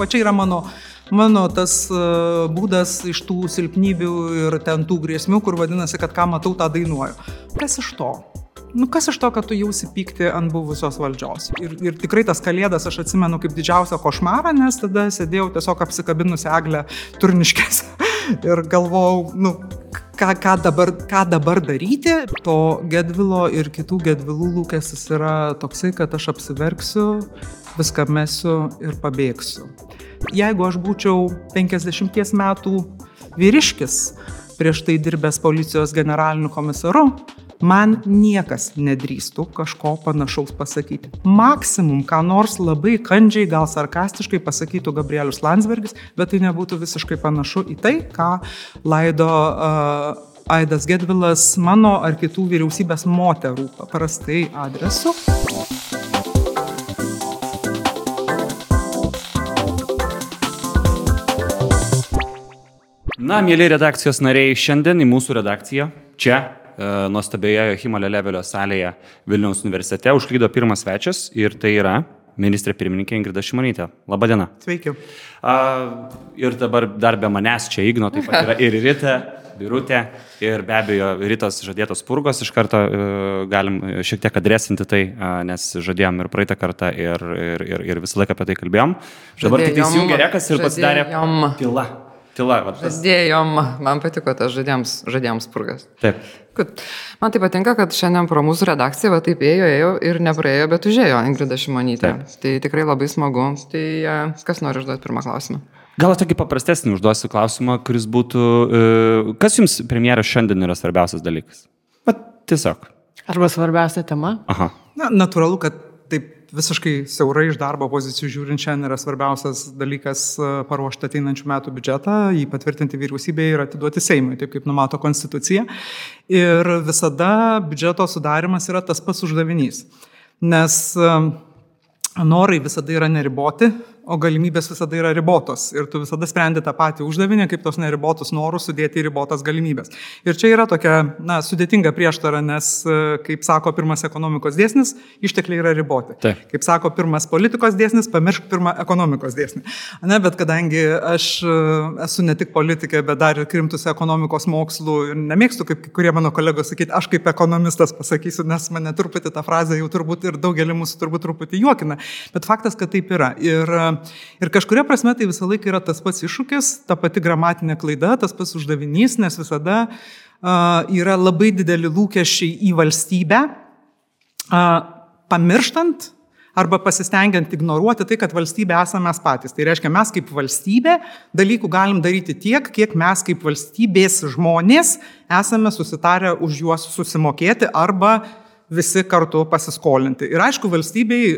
O čia yra mano, mano tas uh, būdas iš tų silpnybių ir ten tų grėsmių, kur vadinasi, kad ką matau, tą dainuoju. Kas iš to? Nu, kas iš to, kad tu jausi pykti ant buvusios valdžios? Ir, ir tikrai tas kalėdas aš atsimenu kaip didžiausią košmarą, nes tada sėdėjau tiesiog apsikabinusi eglę turniškės ir galvojau, nu, ką, ką, dabar, ką dabar daryti. To Gedvilo ir kitų Gedvilų lūkestis yra toksai, kad aš apsiverksiu, viską mesiu ir pabėgsiu. Jeigu aš būčiau 50 metų vyriškis, prieš tai dirbęs policijos generaliniu komisaru, man niekas nedrįstų kažko panašaus pasakyti. Maksimum, ką nors labai kandžiai, gal sarkastiškai pasakytų Gabrielius Landsbergis, bet tai nebūtų visiškai panašu į tai, ką laido uh, Aidas Gedvilas mano ar kitų vyriausybės moterų paprastai adresu. Na, mėly redakcijos nariai, šiandien į mūsų redakciją čia E, nuostabioje Jochimo Lelevelio salėje Vilniaus universitete užklydo pirmas svečias ir tai yra ministrė pirmininkė Ingrida Šimonytė. Labadiena. Sveiki. A, ir dabar dar be manęs čia Igno taip pat yra ir Rita, Birutė ir be abejo Rytos žadėtos purgos. Iš karto uh, galim šiek tiek adresinti tai, uh, nes žadėjom ir praeitą kartą ir, ir, ir, ir visą laiką apie tai kalbėjom. Dabar tik įsijungė rekas ir pasidarė tyla. Tyla, va. Žadėjom, man patiko tas žadėjams, žadėjams purgas. Taip. Kad, man tai patinka, kad šiandien pro mūsų redakciją va taip ėjo, ėjo ir nepraėjo, bet užėjo Ingrida Šimonytė. Taip. Tai tikrai labai smagu. Tai e, kas nori užduoti pirmą klausimą? Gal tokį paprastesnį užduosiu klausimą, kuris būtų, e, kas jums premjeras šiandien yra svarbiausias dalykas? Pat tiesiog. Arba svarbiausia tema? Aha. Na, natūralu, kad taip visiškai siaurai iš darbo pozicijų žiūrint, šiandien yra svarbiausias dalykas e, paruošti ateinančių metų biudžetą, jį patvirtinti vyriausybėje ir atiduoti Seimui, taip kaip numato Konstitucija. Ir visada biudžeto sudarimas yra tas pats uždavinys. Nes e, norai visada yra neriboti, o galimybės visada yra ribotos ir tu visada sprendi tą patį uždavinį, kaip tos neribotus norus sudėti į ribotas galimybės. Ir čia yra tokia, na, sudėtinga prieštara, nes, e, kaip sako pirmas ekonomikos dėsnis, ištekliai yra riboti. Taip. Kaip sako pirmas politikos dėsnis, pamiršk pirmą ekonomikos dėsnį. Ne, bet kadangi aš e, esu ne tik politikė, bet dar ir krimtus ekonomikos mokslų ir nemėgstu, kaip kurie mano kolegos sakyti, aš kaip ekonomistas pasakysiu, nes mane truputį tą frazę jau turbūt ir daugelį mūsų turbūt truputį juokina. Bet faktas, kad taip yra. Ir Ir kažkuria prasme tai visą laiką yra tas pats iššūkis, ta pati gramatinė klaida, tas pats uždavinys, nes visada yra labai dideli lūkesčiai į valstybę, pamirštant arba pasistengiant ignoruoti tai, kad valstybė esame mes patys. Tai reiškia, mes kaip valstybė dalykų galim daryti tiek, kiek mes kaip valstybės žmonės esame susitarę už juos susimokėti arba visi kartu pasiskolinti. Ir aišku, valstybei,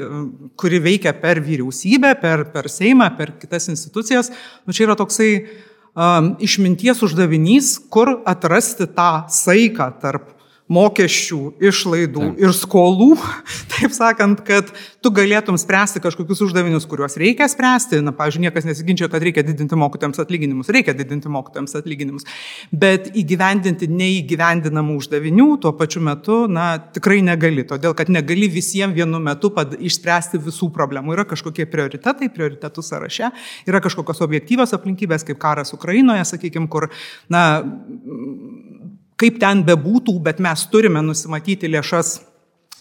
kuri veikia per vyriausybę, per, per Seimą, per kitas institucijas, nu, čia yra toksai um, išminties uždavinys, kur atrasti tą saiką tarp mokesčių, išlaidų Taip. ir skolų, taip sakant, kad tu galėtum spręsti kažkokius uždavinius, kuriuos reikia spręsti. Na, pavyzdžiui, niekas nesiginčia, kad reikia didinti mokytojams atlyginimus, reikia didinti mokytojams atlyginimus, bet įgyvendinti neįgyvendinamų uždavinių tuo pačiu metu, na, tikrai negali, todėl kad negali visiems vienu metu pad, išspręsti visų problemų. Yra kažkokie prioritetai, prioritetų sąraše, yra kažkokios objektyvios aplinkybės, kaip karas Ukrainoje, sakykime, kur, na, kaip ten bebūtų, bet mes turime nusimatyti lėšas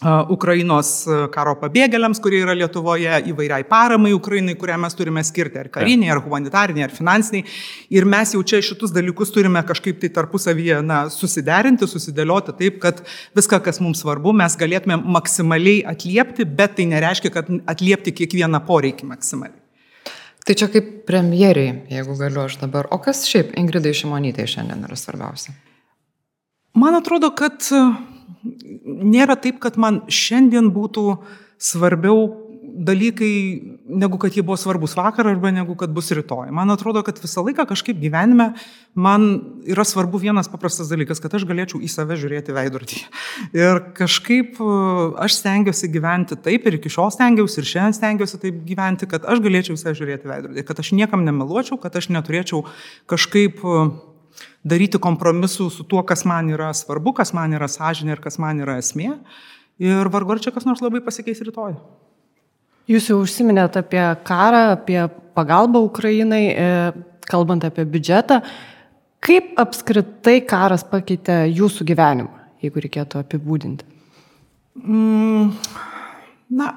Ukrainos karo pabėgėliams, kurie yra Lietuvoje, įvairiai paramai Ukrainai, kurią mes turime skirti, ar kariniai, ar humanitariniai, ar finansiniai. Ir mes jau čia šitus dalykus turime kažkaip tai tarpusavyje na, susiderinti, susidėlioti taip, kad viską, kas mums svarbu, mes galėtume maksimaliai atliepti, bet tai nereiškia, kad atliepti kiekvieną poreikį maksimaliai. Tai čia kaip premjeriai, jeigu galiu aš dabar. O kas šiaip Ingridai Šimonytė šiandien yra svarbiausia? Man atrodo, kad e, nėra taip, kad man šiandien būtų svarbiau dalykai, negu kad jie buvo svarbus vakar arba negu kad bus rytoj. Man atrodo, kad visą laiką kažkaip gyvenime man yra svarbu vienas paprastas dalykas, kad aš galėčiau į save žiūrėti veidrodį. Ir kažkaip e, aš stengiuosi gyventi taip ir iki šiol stengiausi ir šiandien stengiuosi taip gyventi, kad aš galėčiau į save žiūrėti veidrodį, kad aš niekam nemeluočiau, kad aš neturėčiau kažkaip uh, daryti kompromisų su tuo, kas man yra svarbu, kas man yra sąžinė ir kas man yra esmė. Ir vargu ar čia kas nors labai pasikeis rytoj. Jūs jau užsiminėt apie karą, apie pagalba Ukrainai, e, kalbant apie biudžetą. Kaip apskritai karas pakeitė jūsų gyvenimą, jeigu reikėtų apibūdinti? Mm, na,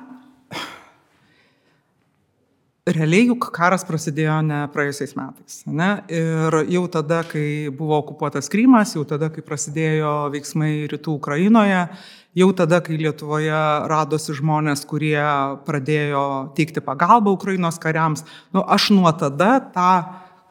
realiai juk karas prasidėjo ne praėjusiais metais. Ne? Ir jau tada, kai buvo okupuotas Krymas, jau tada, kai prasidėjo veiksmai rytų Ukrainoje, jau tada, kai Lietuvoje radosi žmonės, kurie pradėjo teikti pagalbą Ukrainos kariams, nu, aš nuo tada tą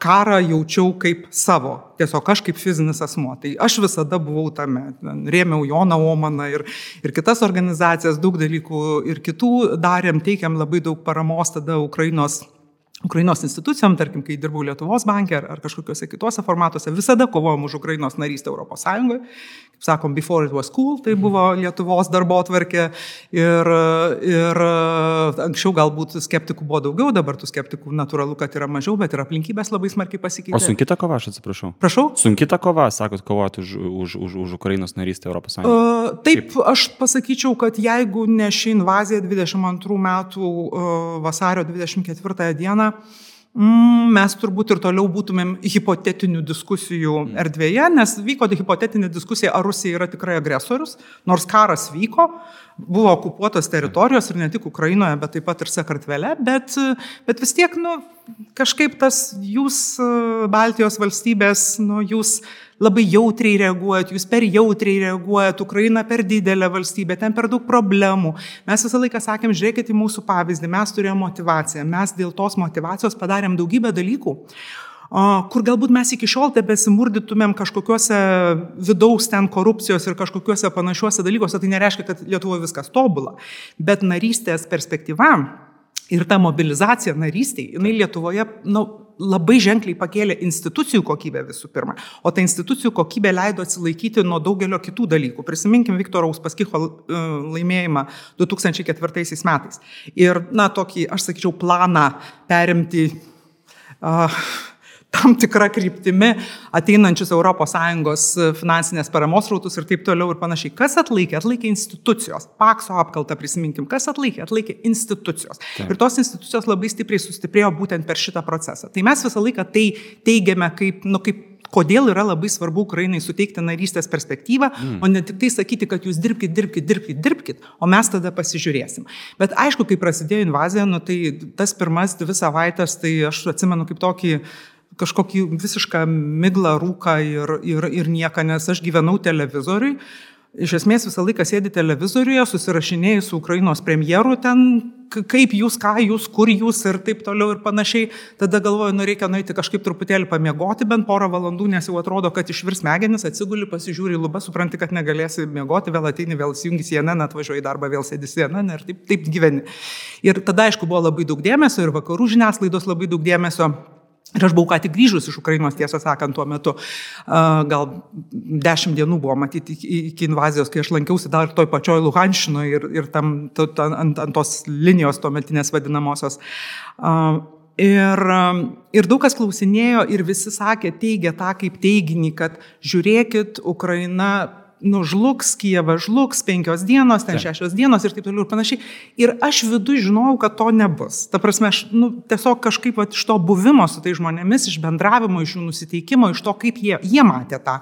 karą jaučiau kaip savo, tiesiog aš kaip fizinis asmo. Tai aš visada buvau tame, rėmiau Joną Omaną ir, ir kitas organizacijas, daug dalykų ir kitų darėm, teikėm labai daug paramos tada Ukrainos Ukrainos institucijom, tarkim, kai dirbau Lietuvos bankė ar, ar kažkokiuose kituose formatuose, visada kovojom už Ukrainos narystę Europos Sąjungoje. Kaip sakom, before it was cool, tai buvo Lietuvos darbo atvarkė ir, ir anksčiau galbūt skeptikų buvo daugiau, dabar tų skeptikų natūralu, kad yra mažiau, bet ir aplinkybės labai smarkiai pasikeitė. O sunki ta kova, aš atsiprašau. Prašau? Sunki ta kova, sakot, kovoti už, už, už, už Ukrainos narystę Europos Sąjungoje. Uh, taip, Šiaip. aš pasakyčiau, kad jeigu ne ši invazija 22 metų uh, vasario 24 dieną, Mm, mes turbūt ir toliau būtumėm hipotetinių diskusijų mm. erdvėje, nes vyko hipotetinė diskusija, ar Rusija yra tikrai agresorius, nors karas vyko, buvo okupuotos teritorijos ir ne tik Ukrainoje, bet taip pat ir Sakartvele, bet, bet vis tiek, nu, kažkaip tas jūs, Baltijos valstybės, nu, jūs labai jautriai reaguojat, jūs per jautriai reaguojat, Ukraina per didelė valstybė, ten per daug problemų. Mes visą laiką sakėm, žiūrėkite į mūsų pavyzdį, mes turėjome motivaciją, mes dėl tos motivacijos padarėm daugybę dalykų kur galbūt mes iki šiol tebesimurdytumėm kažkokiuose vidaus ten korupcijos ir kažkokiuose panašiuose dalykuose, tai nereiškia, kad Lietuvoje viskas tobula. Bet narystės perspektyva ir ta mobilizacija narystėje, jinai Lietuvoje, na, nu, labai ženkliai pakėlė institucijų kokybę visų pirma, o ta institucijų kokybė leido atsilaikyti nuo daugelio kitų dalykų. Prisiminkim Viktoro Uspaskicho e, laimėjimą 2004 metais. Ir, na, tokį, aš sakyčiau, planą perimti uh, tam tikrą kryptimi ateinančius ES finansinės paramos rautus ir taip toliau ir panašiai. Kas atlaikė? Atlaikė institucijos. Pakso apkaltą prisiminkim. Kas atlaikė? Atlaikė institucijos. Taip. Ir tos institucijos labai stipriai sustiprėjo būtent per šitą procesą. Tai mes visą laiką tai teigiame kaip, nu, kaip kodėl yra labai svarbu Ukrainai suteikti narystės perspektyvą, mm. o ne tik tai sakyti, kad jūs dirbkite, dirbkite, dirbkite, dirbkite, o mes tada pasižiūrėsim. Bet aišku, kai prasidėjo invazija, nu, tai tas pirmas dvi savaitės, tai aš atsimenu kaip tokį kažkokį visišką miglą, rūką ir, ir, ir nieką, nes aš gyvenau televizoriui. Iš esmės visą laiką sėdi televizoriuje, susirašinėjai su Ukrainos premjeru ten, kaip jūs, ką jūs, kur jūs ir taip toliau ir panašiai. Tada galvoju, nu reikia nueiti kažkaip truputėlį pamiegoti bent porą valandų, nes jau atrodo, kad išvirs smegenis, atsiguli, pasižiūri į lubą, supranti, kad negalėsi miegoti, vėl ateini, vėl įsijungi CNN, atvažiuoji į darbą, vėl sėdi CNN ir taip, taip gyveni. Ir tada, aišku, buvo labai daug dėmesio ir vakarų žiniasklaidos labai daug dėmesio Ir aš buvau ką tik grįžus iš Ukrainos, tiesą sakant, tuo metu, gal dešimt dienų buvo matyti iki invazijos, kai aš lankiausi dar toj pačioj Luhanšinoje ir, ir tam, ant, ant tos linijos tuometinės vadinamosios. Ir, ir daug kas klausinėjo ir visi sakė, teigia tą kaip teiginį, kad žiūrėkit, Ukraina nužlugs, Kievas žlugs, penkios dienos, ten šešios dienos ir taip toliau ir panašiai. Ir aš viduje žinojau, kad to nebus. Ta prasme, aš nu, tiesiog kažkaip va, iš to buvimo su tai žmonėmis, iš bendravimo, iš jų nusiteikimo, iš to, kaip jie, jie matė tą.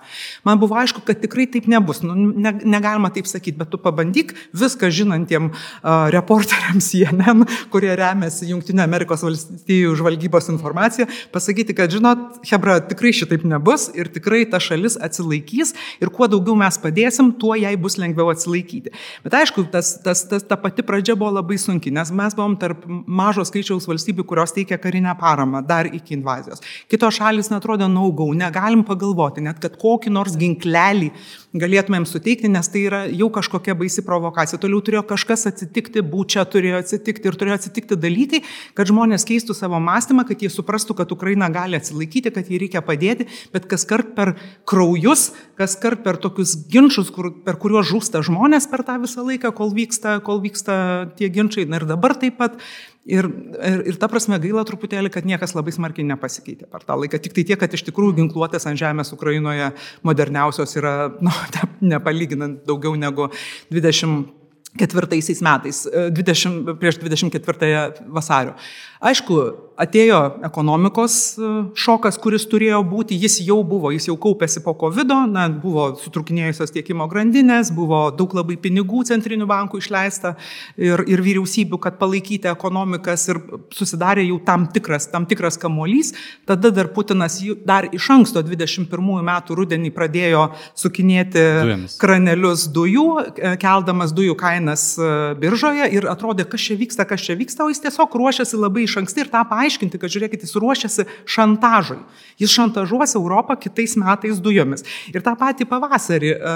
Man buvo aišku, kad tikrai taip nebus. Nu, ne, negalima taip sakyti, bet tu pabandyk viską žinantiem uh, reporteriams CNN, kurie remiasi Junktinio Amerikos valstybių žvalgybos informaciją, pasakyti, kad žinot, Hebra, tikrai šitaip nebus ir tikrai ta šalis atsilaikys ir kuo daugiau mes padėsim, tuo jai bus lengviau atsilaikyti. Bet aišku, tas, tas, tas, ta pati pradžia buvo labai sunki, nes mes buvom tarp mažo skaičiaus valstybių, kurios teikia karinę paramą dar iki invazijos. Kitos šalis netrodo naugau, negalim pagalvoti net, kad kokį nors ginklelį galėtumėm suteikti, nes tai yra jau kažkokia baisi provokacija. Toliau turėjo kažkas atsitikti, būčia turėjo atsitikti ir turėjo atsitikti dalykai, kad žmonės keistų savo mąstymą, kad jie suprastų, kad Ukraina gali atsilaikyti, kad jai reikia padėti, bet kas kart per kraujus, kas kart per tokius ginčius, kur, per kuriuos žūsta žmonės per tą visą laiką, kol vyksta, kol vyksta tie ginčiai. Na ir dabar taip pat. Ir, ir, ir ta prasme gaila truputėlį, kad niekas labai smarkiai nepasikeitė per tą laiką. Tik tai tiek, kad iš tikrųjų ginkluotės ant žemės Ukrainoje moderniausios yra, nu, nepalyginant daugiau negu 20 ketvirtaisiais metais, 20, prieš 24 vasario. Aišku, atėjo ekonomikos e, šokas, kuris turėjo būti, jis jau buvo, jis jau kaupėsi po COVID, na, buvo sutrukinėjusios tiekimo grandinės, buvo daug labai pinigų centrinių bankų išleista ir, ir vyriausybių, kad palaikyti ekonomikas ir susidarė jau tam tikras, tam tikras kamuolys. Tada dar Putinas dar iš anksto 21 metų rudenį pradėjo sukinėti Dujomis. kranelius dujų, e, keldamas dujų kainas e, biržoje ir atrodė, kas čia vyksta, kas čia vyksta, o jis tiesiog ruošiasi labai iš anksti ir tą paaiškinti, kad žiūrėkit, jis ruošiasi šantažui. Jis šantažuos Europą kitais metais dujomis. Ir tą patį pavasarį, e,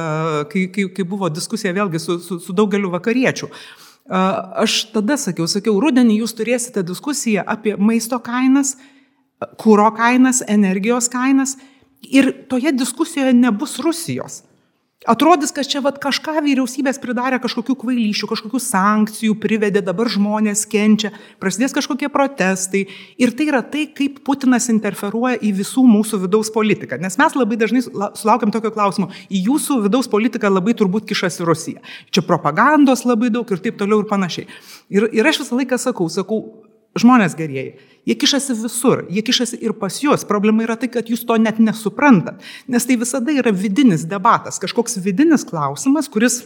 kai, kai, kai buvo diskusija vėlgi su, su, su daugeliu vakariečių. E, aš tada sakiau, sakiau, rudenį jūs turėsite diskusiją apie maisto kainas, kūro kainas, energijos kainas ir toje diskusijoje nebus Rusijos. Atrodys, kad čia vat, kažką vyriausybės pridarė, kažkokių kvailyšių, kažkokių sankcijų privedė, dabar žmonės kenčia, prasidės kažkokie protestai. Ir tai yra tai, kaip Putinas interferuoja į visų mūsų vidaus politiką. Nes mes labai dažnai sulaukiam tokio klausimo, į jūsų vidaus politiką labai turbūt kišasi Rusija. Čia propagandos labai daug ir taip toliau ir panašiai. Ir, ir aš visą laiką sakau, sakau, žmonės gerieji. Jie kišasi visur, jie kišasi ir pas juos. Problema yra tai, kad jūs to net nesuprantat. Nes tai visada yra vidinis debatas, kažkoks vidinis klausimas, kuris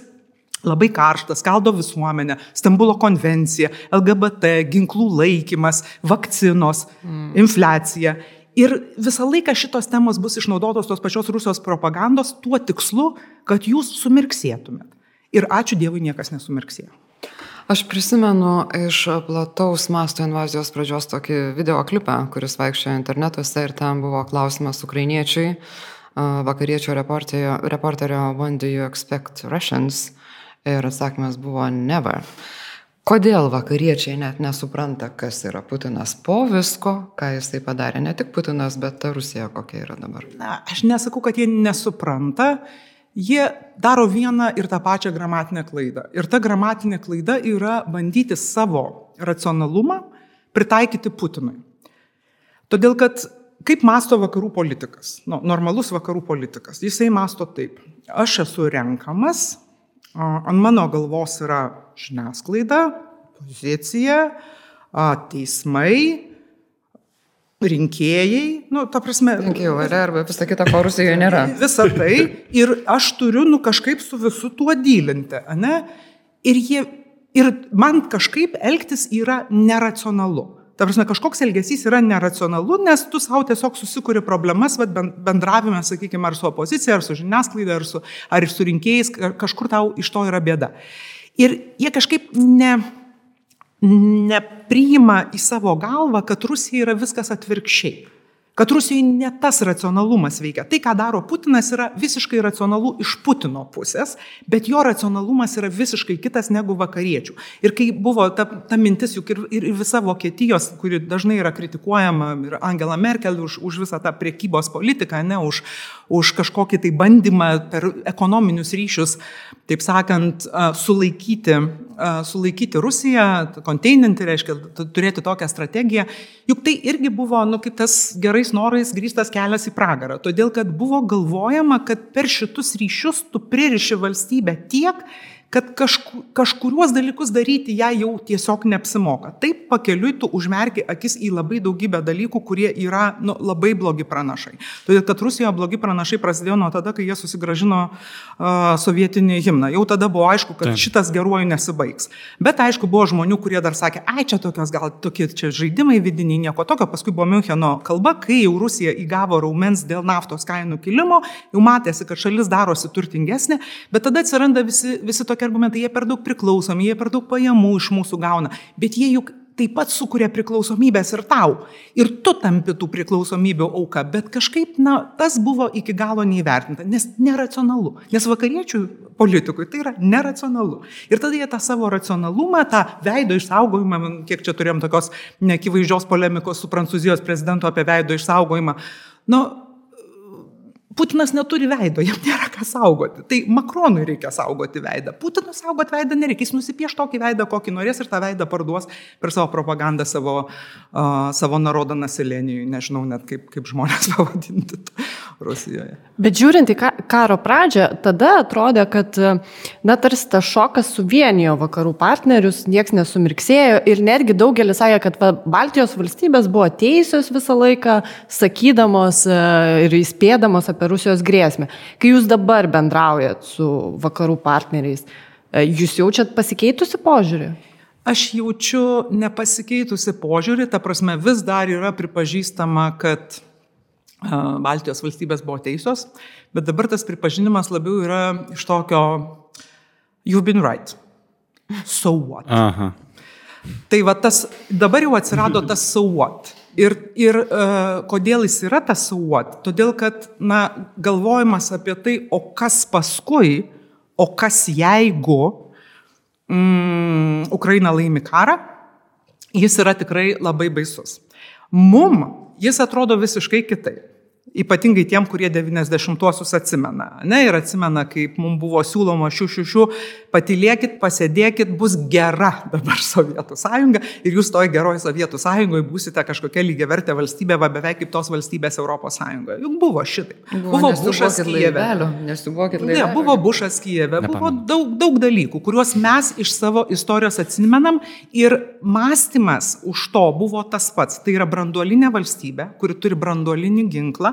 labai karštas, skaldo visuomenę, Stambulo konvencija, LGBT, ginklų laikymas, vakcinos, mm. infliacija. Ir visą laiką šitos temos bus išnaudotos tos pačios Rusijos propagandos tuo tikslu, kad jūs sumirksėtumėt. Ir ačiū Dievui niekas nesumirksėjo. Aš prisimenu iš plataus masto invazijos pradžios tokį videoklipą, kuris vaikščiojo internetuose ir ten buvo klausimas ukrainiečiai, vakariečio reporterio, reporterio When do you expect Russians? Ir atsakymas buvo never. Kodėl vakariečiai net nesupranta, kas yra Putinas po visko, ką jis tai padarė, ne tik Putinas, bet ta Rusija kokia yra dabar? Na, aš nesakau, kad jie nesupranta, jie daro vieną ir tą pačią gramatinę klaidą. Ir ta gramatinė klaida yra bandyti savo racionalumą pritaikyti Putinui. Todėl, kad kaip masto vakarų politikas, nu, normalus vakarų politikas, jisai masto taip. Aš esu renkamas, ant mano galvos yra žiniasklaida, pozicija, teismai, rinkėjai, nu, ta prasme. Rinkėjų valia arba visą kitą, ko Rusijoje nėra. Visą tai ir aš turiu, nu, kažkaip su visu tuo dylinti, ne? Ir, jie, ir man kažkaip elgtis yra neracionalu. Ta prasme, kažkoks elgesys yra neracionalu, nes tu savo tiesiog susikuri problemas, bet bendravime, sakykime, ar su opozicija, ar su žiniasklaida, ar su, ar su rinkėjais, kažkur tau iš to yra bėda. Ir jie kažkaip ne, nepriima į savo galvą, kad Rusija yra viskas atvirkščiai. Kad Rusijoje ne tas racionalumas veikia. Tai, ką daro Putinas, yra visiškai racionalu iš Putino pusės, bet jo racionalumas yra visiškai kitas negu vakariečių. Ir kai buvo ta, ta mintis, juk ir, ir visa Vokietijos, kuri dažnai yra kritikuojama, ir Angela Merkel už, už visą tą priekybos politiką, ne už, už kažkokį tai bandymą per ekonominius ryšius, taip sakant, sulaikyti, sulaikyti Rusiją, konteininti, reiškia, turėti tokią strategiją. Juk tai irgi buvo, nu, kaip tas gerais norais grįstas kelias į pragarą. Todėl, kad buvo galvojama, kad per šitus ryšius tu pririši valstybę tiek, kad kažku, kažkuriuos dalykus daryti ją jau tiesiog neapsimoka. Taip pakeliui tu užmerki akis į labai daugybę dalykų, kurie yra nu, labai blogi pranašai. Todėl, kad Rusijoje blogi pranašai prasidėjo nuo tada, kai jie susigražino uh, sovietinį himną. Jau tada buvo aišku, kad Taip. šitas geruoju nesibaigs. Bet aišku, buvo žmonių, kurie dar sakė, ai čia tokios gal tokie čia žaidimai vidiniai, nieko tokio. Paskui buvo Müncheno kalba, kai jau Rusija įgavo raumens dėl naftos kainų kilimo, jau matėsi, kad šalis darosi turtingesnė, bet tada atsiranda visi, visi tokie tokie argumentai, jie per daug priklausomi, jie per daug pajamų iš mūsų gauna, bet jie juk taip pat sukuria priklausomybės ir tau. Ir tu tampi tų priklausomybių auka, bet kažkaip, na, tas buvo iki galo neįvertinta, nes neracionalu. Nes vakariečių politikui tai yra neracionalu. Ir tada jie tą savo racionalumą, tą veido išsaugojimą, kiek čia turėjom tokios neakivaizdžios polemikos su prancūzijos prezidentu apie veido išsaugojimą, nu, Putinas neturi veido, jam nėra ką saugoti. Tai Makronui reikia saugoti veidą. Putinui saugoti veidą nereikia, jis nusipieš tokį veidą, kokį norės ir tą veidą parduos per savo propagandą savo, uh, savo narodą nasilėnijui, nežinau net kaip, kaip žmonės pavadinti. Rusijoje. Bet žiūrint į karo pradžią, tada atrodė, kad, na, tarsi tas šokas suvienijo vakarų partnerius, nieks nesumirksėjo ir netgi daugelis sakė, kad va, Baltijos valstybės buvo teisios visą laiką, sakydamos e, ir įspėdamos apie Rusijos grėsmę. Kai jūs dabar bendraujat su vakarų partneriais, e, jūs jaučiat pasikeitusi požiūrį? Aš jaučiu nepasikeitusi požiūrį, ta prasme vis dar yra pripažįstama, kad Baltijos valstybės buvo teisios, bet dabar tas pripažinimas labiau yra iš tokio you've been right. So what? Aha. Tai va tas, dabar jau atsirado tas so what. Ir, ir uh, kodėl jis yra tas what? Todėl, kad, na, galvojimas apie tai, o kas paskui, o kas jeigu mm, Ukraina laimi karą, jis yra tikrai labai baisus. Mum jis atrodo visiškai kitaip. Ypatingai tiem, kurie 90-uosius atsimena. Ne, ir atsimena, kaip mums buvo siūloma šių šių patilėkit, pasėdėkit, bus gera dabar Sovietų sąjunga ir jūs toje geroje Sovietų sąjungoje būsite kažkokia lygiai vertė valstybė, va beveik kaip tos valstybės Europos sąjungoje. Juk buvo šitai. Buvo, buvo Bušas Kijeve. Ne, buvo Bušas Kijeve, buvo daug, daug dalykų, kuriuos mes iš savo istorijos atsimenam ir mąstymas už to buvo tas pats. Tai yra branduolinė valstybė, kuri turi branduolinį ginklą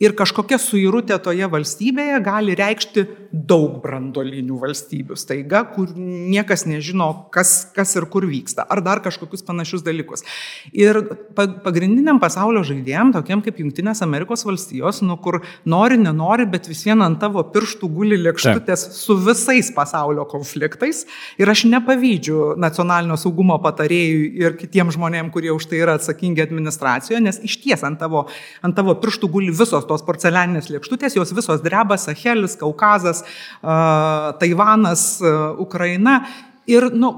ir kažkokia suirutė toje valstybėje gali reikšti daug brandolinių valstybių staiga, kur niekas nežino, kas, kas ir kur vyksta, ar dar kažkokius panašius dalykus. Ir pagrindiniam pasaulio žaidėjim, tokiem kaip Junktinės Amerikos valstijos, nu kur nori, nenori, bet vis vien ant tavo pirštų guli lėkštutės su visais pasaulio konfliktais. Ir aš nepavydžiu nacionalinio saugumo patarėjui ir kitiems žmonėms, kurie už tai yra atsakingi administracijoje, nes iš ties ant tavo, ant tavo pirštų guli visos tos porcelianinės lėkštutės, jos visos dreba, Sahelis, Kaukazas, Taivanas, Ukraina. Ir, nu,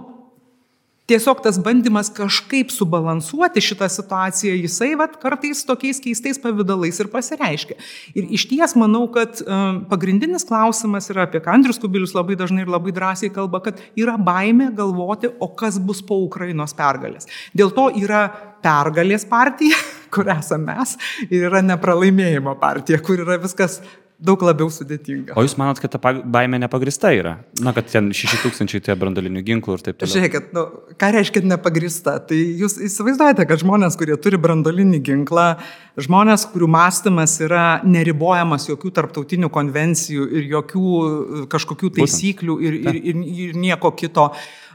Tiesiog tas bandymas kažkaip subalansuoti šitą situaciją, jisai vat, kartais tokiais keistais pavydalais ir pasireiškia. Ir iš ties manau, kad um, pagrindinis klausimas yra apie ką Andrius Kubilius labai dažnai ir labai drąsiai kalba, kad yra baime galvoti, o kas bus po Ukrainos pergalės. Dėl to yra pergalės partija, kur esame mes, ir yra nepralaimėjimo partija, kur yra viskas daug labiau sudėtinga. O jūs manot, kad ta baime nepagrista yra? Na, kad ten 6000 tie brandolinių ginklų ir taip toliau. Žiūrėkit, nu, ką reiškia nepagrista? Tai jūs įsivaizduojate, kad žmonės, kurie turi brandolinį ginklą, žmonės, kurių mąstymas yra neribojamas jokių tarptautinių konvencijų ir jokių kažkokių taisyklių ir, ir, ir, ir nieko kito.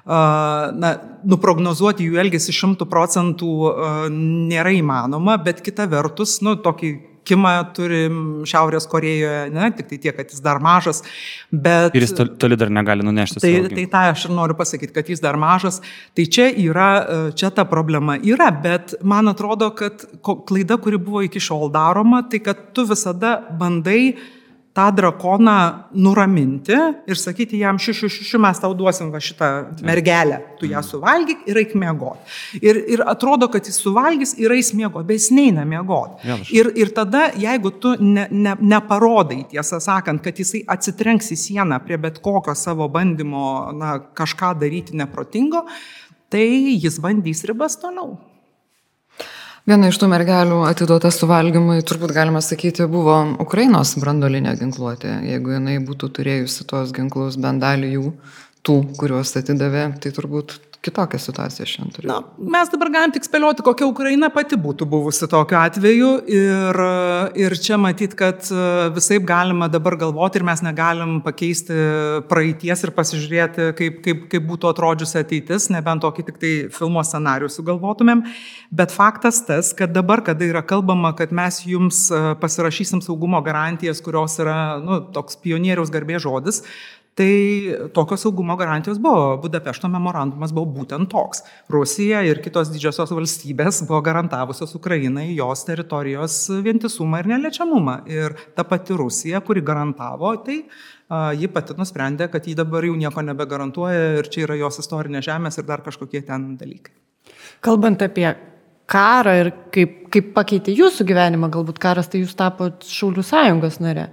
Na, nuprognozuoti jų elgesį šimtų procentų nėra įmanoma, bet kita vertus, nu, tokį Kimą turim Šiaurės Korejoje, ne, tik tai tiek, kad jis dar mažas. Bet, ir jis toli dar negali nunešti. Tai, tai tą aš ir noriu pasakyti, kad jis dar mažas. Tai čia yra, čia ta problema yra, bet man atrodo, kad klaida, kuri buvo iki šiol daroma, tai kad tu visada bandai uh, tą drakoną nuraminti ir sakyti jam, šiu, šiu, šiu, šiu mes tau duosim va šitą mergelę, tu ją suvalgyk ir eik miegoti. Ir, ir atrodo, kad jis suvalgys ir eis miegoti, bet jis neina miegoti. Ir, ir tada, jeigu tu ne, ne, neparodai, tiesą sakant, kad jisai atsitrenks į sieną prie bet kokio savo bandymo na, kažką daryti neprotingo, tai jis bandys ribas toliau. Viena iš tų mergelių atiduota suvalgymui, turbūt galima sakyti, buvo Ukrainos brandolinė ginkluotė. Jeigu jinai būtų turėjusi tos ginklus bent dalį jų, tų, kuriuos atidavė, tai turbūt kitokią situaciją šiandien turime. Na, mes dabar galim tik spėlioti, kokia Ukraina pati būtų buvusi tokiu atveju ir, ir čia matyt, kad visai galima dabar galvoti ir mes negalim pakeisti praeities ir pasižiūrėti, kaip, kaip, kaip būtų atrodžiusi ateitis, nebent tokį tik tai filmo scenarių sugalvotumėm. Bet faktas tas, kad dabar, kada yra kalbama, kad mes jums pasirašysim saugumo garantijas, kurios yra nu, toks pionieriaus garbė žodis, Tai tokios saugumo garantijos buvo. Budapešto memorandumas buvo būtent toks. Rusija ir kitos didžiosios valstybės buvo garantavusios Ukrainai jos teritorijos vientisumą ir neliečiamumą. Ir ta pati Rusija, kuri garantavo, tai ji pati nusprendė, kad ji dabar jau nieko nebegarantuoja ir čia yra jos istorinė žemės ir dar kažkokie ten dalykai. Kalbant apie karą ir kaip, kaip pakeitė jūsų gyvenimą, galbūt karas, tai jūs tapote Šaulių sąjungos nare.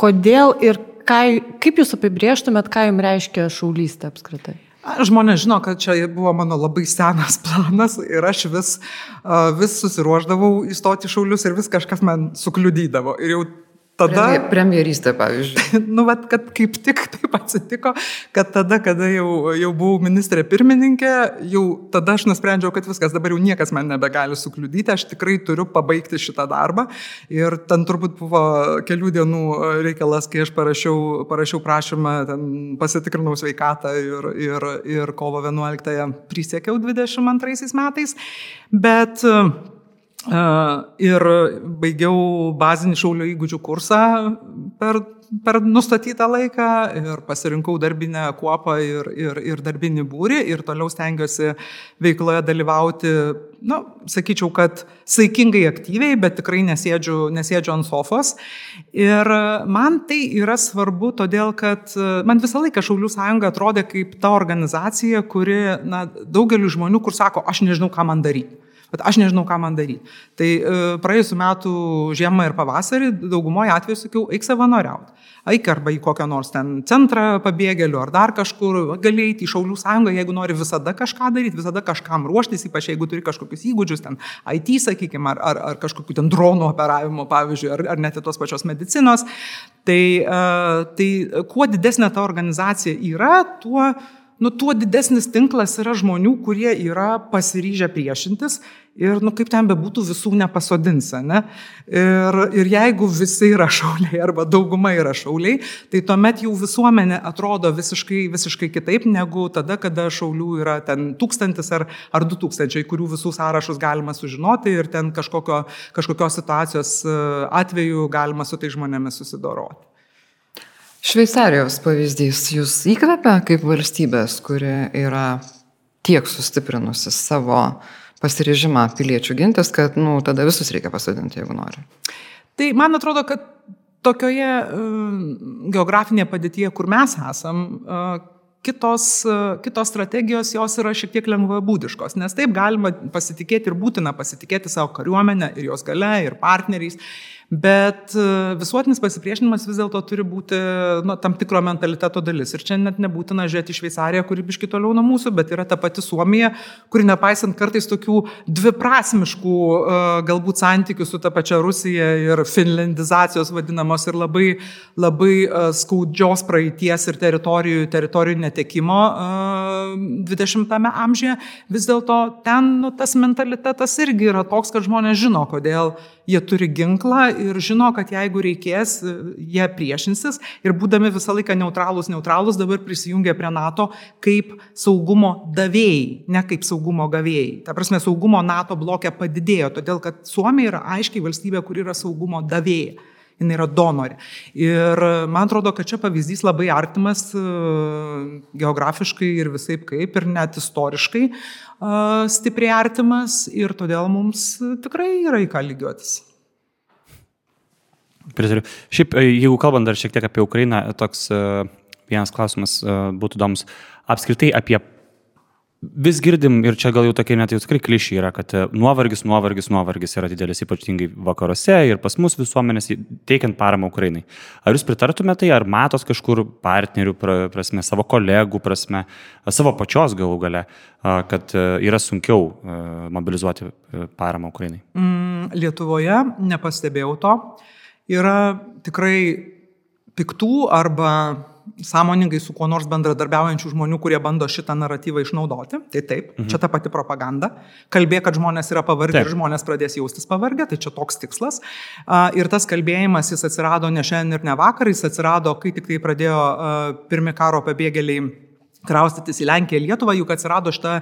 Kodėl ir ką, kaip jūs apibrieštumėt, ką jums reiškia šaulystė apskritai? Žmonės žino, kad čia buvo mano labai senas planas ir aš vis, vis susiruoždavau įstoti šaulius ir vis kažkas man sukliudydavo. Ir jau tada... Premjerystė, pavyzdžiui. nu, vat, kad kaip tik taip atsitiko, kad tada, kada jau, jau buvau ministrė pirmininkė, jau tada aš nusprendžiau, kad viskas, dabar jau niekas man nebegali sukliudyti, aš tikrai turiu pabaigti šitą darbą. Ir ten turbūt buvo kelių dienų reikalas, kai aš parašiau, parašiau prašymą, pasitikrinau sveikatą ir, ir, ir kovo 11-ąją prisiekiau 22 metais. Bet Ir baigiau bazinį šaulio įgūdžių kursą per, per nustatytą laiką ir pasirinkau darbinę kuopą ir, ir, ir darbinį būrį ir toliau stengiuosi veikloje dalyvauti, na, sakyčiau, kad saikingai aktyviai, bet tikrai nesėdžiu, nesėdžiu ant sofos. Ir man tai yra svarbu, todėl kad man visą laiką Šaulių sąjunga atrodė kaip ta organizacija, kuri, na, daugeliu žmonių, kur sako, aš nežinau, ką man daryti bet aš nežinau, ką man daryti. Tai e, praėjusiu metu žiemą ir pavasarį daugumoje atveju sakiau, eik savanoriauti. Eik arba į kokią nors ten centrą pabėgėlių ar dar kažkur, gali eiti į Šaulių sąjungą, jeigu nori visada kažką daryti, visada kažkam ruoštis, ypač jeigu turi kažkokius įgūdžius, ten IT, sakykime, ar, ar, ar kažkokiu ten dronų operavimo, pavyzdžiui, ar, ar net tos pačios medicinos. Tai, uh, tai kuo didesnė ta organizacija yra, tuo uh, nu, tuo didesnis tinklas yra žmonių, kurie yra pasiryžę priešintis ir, nu, kaip ten bebūtų, visų nepasodins, ne? Ir, ir jeigu visi yra šauliai arba dauguma yra šauliai, tai tuomet jau visuomenė atrodo visiškai, visiškai kitaip negu tada, kada šaulių yra ten tūkstantis ar, ar du tūkstančiai, kurių visų sąrašus galima sužinoti ir ten kažkokio, kažkokios situacijos e, atveju galima su tai žmonėmis susidoroti. Šveicarijos pavyzdys jūs įkvepia kaip valstybės, kuri yra tiek sustiprinusi savo pasirežimą piliečių gintis, kad, nu, tada visus reikia pasodinti, jeigu nori. Tai man atrodo, kad tokioje uh, geografinėje padėtyje, kur mes esam, uh, kitos, uh, kitos strategijos jos yra šiek tiek lengvabūdiškos, nes taip galima pasitikėti ir būtina pasitikėti savo kariuomenę ir jos gale ir partneriais. Bet e, visuotinis pasipriešinimas vis dėlto turi būti nu, tam tikro mentaliteto dalis. Ir čia net nebūtina žiūrėti į Šveicariją, kuri biški toliau nuo mūsų, bet yra ta pati Suomija, kuri nepaisant kartais tokių dviprasmiškų e, galbūt santykių su ta pačia Rusija ir finlandizacijos vadinamos ir labai, labai e, skaudžios praeities ir teritorijų, teritorijų netekimo 20-ame amžiuje, vis dėlto ten nu, tas mentalitetas irgi yra toks, kad žmonės žino, kodėl jie turi ginklą ir žino, kad jeigu reikės, jie priešinsis ir būdami visą laiką neutralūs, neutralūs dabar prisijungia prie NATO kaip saugumo davėjai, ne kaip saugumo gavėjai. Ta prasme, saugumo NATO blokė padidėjo, todėl kad Suomija yra aiškiai valstybė, kur yra saugumo davėja jinai yra donorė. Ir man atrodo, kad čia pavyzdys labai artimas e, geografiškai ir visai kaip, ir net istoriškai e, stipriai artimas, ir todėl mums tikrai yra į ką lygiuotis. Pritariu. Šiaip, e, jeigu kalbant dar šiek tiek apie Ukrainą, toks e, vienas klausimas e, būtų įdomus. Apskritai apie vis girdim, ir čia gal jau tokie net jau tikrai klišiai yra, kad nuovargis, nuovargis, nuovargis yra didelis, ypatingai vakaruose ir pas mus visuomenės teikiant paramą Ukrainai. Ar jūs pritartumėte tai, ar matos kažkur partnerių prasme, savo kolegų prasme, savo pačios galų gale, kad yra sunkiau mobilizuoti paramą Ukrainai? Mm, Lietuvoje nepastebėjau to yra tikrai piktų arba sąmoningai su kuo nors bendradarbiaujančių žmonių, kurie bando šitą naratyvą išnaudoti. Tai taip, mhm. čia ta pati propaganda. Kalbė, kad žmonės yra pavargę ir žmonės pradės jaustis pavargę, tai čia toks tikslas. Ir tas kalbėjimas, jis atsirado ne šiandien ir ne vakar, jis atsirado, kai tik tai pradėjo pirmi karo pabėgėliai kraustytis į Lenkiją, Lietuvą, juk atsirado šitą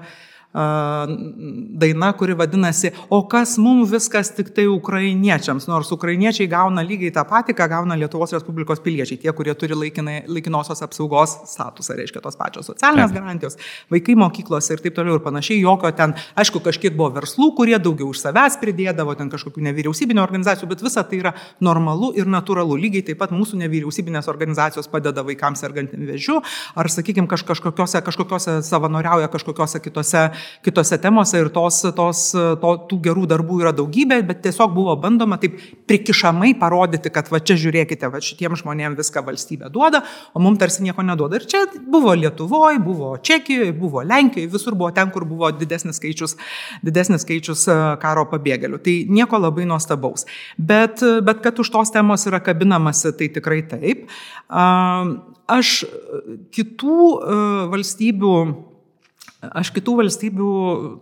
daina, kuri vadinasi O kas mums viskas tik tai ukrainiečiams, nors ukrainiečiai gauna lygiai tą patį, ką gauna Lietuvos Respublikos piliečiai, tie, kurie turi laikinai, laikinosios apsaugos statusą, reiškia tos pačios socialinės garantijos, vaikai mokyklose ir taip toliau ir panašiai, jokio ten, aišku, kažkiek buvo verslų, kurie daugiau už savęs pridėdavo, ten kažkokių nevyriausybinio organizacijų, bet visa tai yra normalu ir natūralu. Lygiai taip pat mūsų nevyriausybinės organizacijos padeda vaikams sergantį vėžiu, ar, sakykime, kaž, kažkokiose, kažkokiose savanoriauja kažkokiose kitose kitose temose ir tos, tos, to, tų gerų darbų yra daugybė, bet tiesiog buvo bandoma taip prikišamai parodyti, kad va čia žiūrėkite, va šitiem žmonėm viską valstybė duoda, o mums tarsi nieko neduoda. Ir čia buvo Lietuvoje, buvo Čekijoje, buvo Lenkijoje, visur buvo ten, kur buvo didesnis skaičius, didesnis skaičius e, karo pabėgėlių. Tai nieko labai nuostabaus. Bet, bet kad už tos temos yra kabinamasi, tai tikrai taip. Aš kitų e, valstybių aš kitų valstybių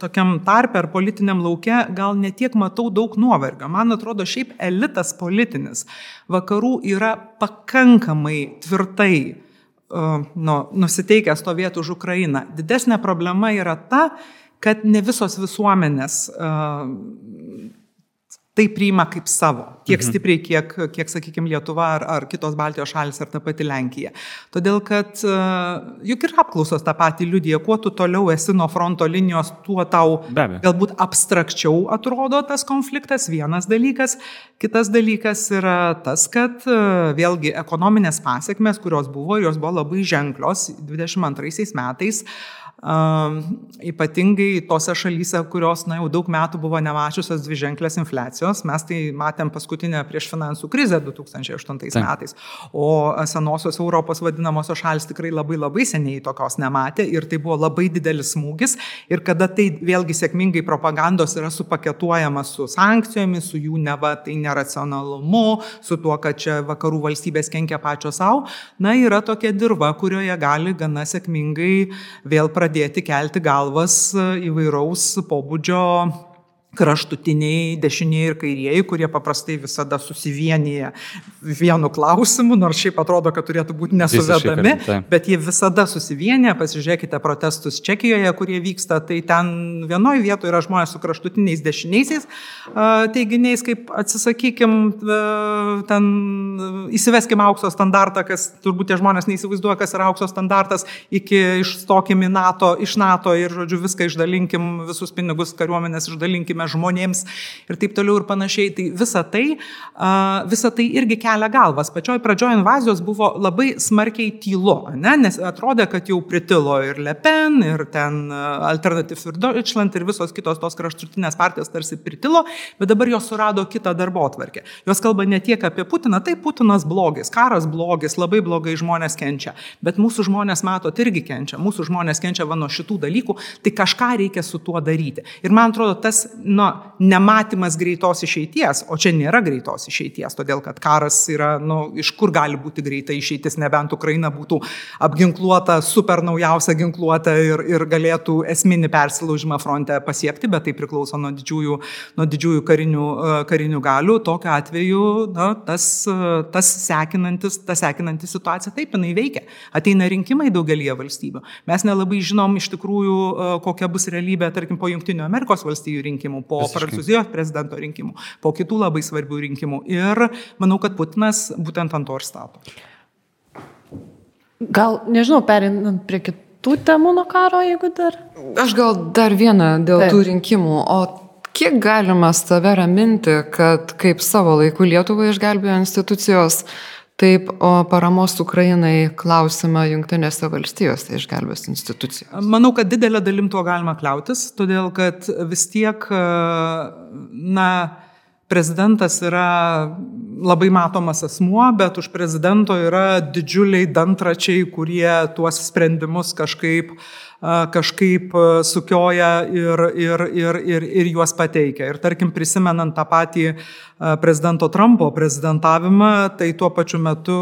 tokiam tarpe ar politiniam laukia gal netiek matau daug nuovargio. Man atrodo, šiaip elitas politinis vakarų yra pakankamai tvirtai uh, nu, nusiteikęs stovėti už Ukrainą. Didesnė problema yra ta, kad ne visos visuomenės uh, tai priima kaip savo, tiek mhm. stipriai, kiek, kiek sakykime, Lietuva ar, ar kitos Baltijos šalis ar ta pati Lenkija. Todėl, kad e, juk ir apklausos tą patį liudyje, kuo tu toliau esi nuo fronto linijos, tuo tau galbūt abstrakčiau atrodo tas konfliktas, vienas dalykas. Kitas dalykas yra tas, kad e, vėlgi ekonominės pasiekmes, kurios buvo, jos buvo labai ženklios 22 metais, ypatingai tose šalyse, kurios na, jau daug metų buvo nemačiusios dviženklės infliacijos. Mes tai matėm paskutinę prieš finansų krizę 2008 Taip. metais. O senosios Europos vadinamosios šalis tikrai labai labai seniai tokios nematė ir tai buvo labai didelis smūgis. Ir kada tai vėlgi sėkmingai propagandos yra supaketuojama su sankcijomis, su jų neva tai neracionalumu, su tuo, kad čia vakarų valstybės kenkia pačios savo, na yra tokia dirba, kurioje gali gana sėkmingai vėl pradėti pradėti kelti galvas e, įvairaus pobūdžio kraštutiniai dešinieji ir kairieji, kurie paprastai visada susivienyje vienu klausimu, nors šiaip atrodo, kad turėtų būti nesuvedami, bet jie visada susivienyje, pasižiūrėkite protestus Čekijoje, kurie vyksta, tai ten vienoje vietoje yra žmonės su kraštutiniais dešiniaisiais teiginiais, kaip atsisakykim, ten įsiveskim aukso standartą, kas turbūt tie žmonės neįsivaizduoja, kas yra aukso standartas, iki išstokim NATO, iš NATO ir, žodžiu, viską išdalinkim, visus pinigus kariuomenės išdalinkime sakykime, žmonėms ir taip toliau ir panašiai. Tai visa tai, visa tai irgi kelia galvas. Pačioj pradžioje invazijos buvo labai smarkiai tylu, ne? nes atrodė, kad jau pritilo ir Le Pen, ir ten Alternative ir Deutschland, ir visos kitos tos kraštutinės partijos tarsi pritilo, bet dabar jos surado kitą darbo atvarkę. Jos kalba ne tiek apie Putiną, tai Putinas blogis, karas blogis, labai blogai žmonės kenčia, bet mūsų žmonės, matot, irgi kenčia, mūsų žmonės kenčia va nuo šitų dalykų, tai kažką reikia su tuo daryti. Ir man atrodo, tas nu, nematymas greitos išeities, o čia nėra greitos išeities, todėl kad karas yra, nu, iš kur gali būti greita išeitis, nebent Ukraina būtų apginkluota, super naujausia ginkluota ir, ir galėtų esminį persilaužimą fronte pasiekti, bet tai priklauso nuo didžiųjų, nuo didžiųjų karinių, e, karinių galių. Tokiu atveju na, tas, tas sekinantis, ta sekinanti situacija taip jinai veikia. Ateina rinkimai daugelie valstybių. Mes nelabai žinom iš tikrųjų, e, kokia bus realybė, tarkim, po Junktinių Amerikos valstybių rinkimų rinkimų, po Visiškai. Prancūzijos prezidento rinkimų, po kitų labai svarbių rinkimų. Ir manau, kad Putinas būtent ant to ir stato. Gal, nežinau, perinant prie kitų temų nuo karo, jeigu dar. Aš gal dar vieną dėl Taip. tų rinkimų. O kiek galima save raminti, kad kaip savo laiku Lietuvą išgelbėjo institucijos, Taip, o paramos Ukrainai klausimą Junktinėse valstijose išgelbės institucijos. Manau, kad didelė dalim tuo galima kliautis, todėl kad vis tiek, na, prezidentas yra labai matomas asmuo, bet už prezidento yra didžiuliai dantračiai, kurie tuos sprendimus kažkaip uh, kažkaip sukioja ir, ir, ir, ir, ir juos pateikia. Ir tarkim, prisimenant tą patį prezidento Trumpo prezidentavimą, tai tuo pačiu metu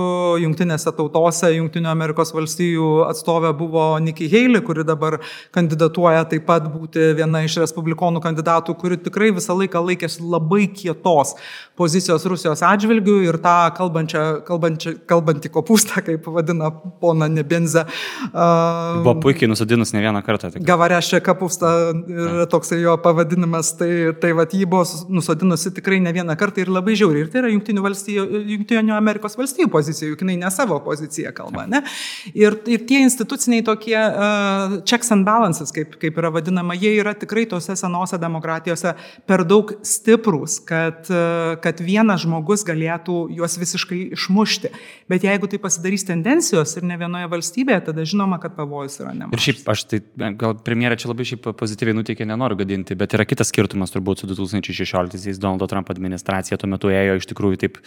Junktinėse tautose, Junktinių Amerikos valstijų atstovė buvo Nikki Haley, kuri dabar kandidatuoja taip pat būti viena iš respublikonų kandidatų, kuri tikrai visą laiką laikėsi labai kietos pozicijos Rusijos atžvilgių ir tą kalbančią, kalbančią, kalbantį kopūstą, kaip vadina pona Nebenzė. Uh, buvo puikiai nusadinus ne vieną kartą. Tik. Gavarešė kapūsta yra toks jo pavadinimas, tai, tai vad jį buvo nusodinusi tikrai ne vieną kartą ir labai žiauriai. Ir tai yra Junktinių, valstijų, Junktinių Amerikos valstijų pozicija, juk jinai ne savo poziciją kalba. Ne? Ir, ir tie instituciniai tokie uh, checks and balances, kaip, kaip yra vadinama, jie yra tikrai tose senose demokratijose per daug stiprus, kad, uh, kad vienas žmogus galėtų juos visiškai išmušti. Bet jeigu tai pasidarys tendencijos ir ne vienoje valstybėje, tada žinoma, kad pavojus yra nemažas. Ir šiaip aš tai, gal premjerė čia labai šiaip pozityviai nuteikė, nenoriu gadinti, bet yra kitas skirtumas turbūt su 2016-aisiais Donaldo Trump administracija. Tuo metu ėjo iš tikrųjų taip